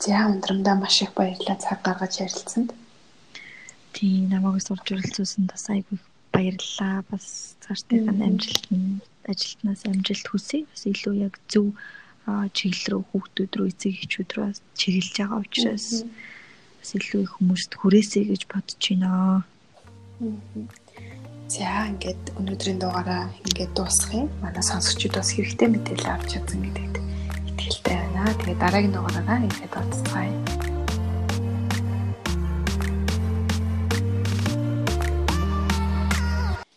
За өндөрмдөө маш их баярлалаа цаг гаргаж ярилцсанд. Тийм намайг сурж өрөлцүүлсэнд бас айгүй баярлалаа. Бас цаашдын амжилт нь ажилтнаас амжилт хүсье. Бас илүү яг зөв чиглэл рүү хүүхдүүд рүү эцэг эхчүүд рүү чиглэж байгаа учраас бас илүү их хүмүүст хүрээсэй гэж бодож байна. За ингээд өнөөдрийн дугаараа ингээд дуусгах юм. Манай сонсогчид бас хэрэгтэй мэдээлэл авч чадсан гэдэгт итгэлтэй байна. Тэгээд дараагийн дугаараараа ингээд уулзцгаая.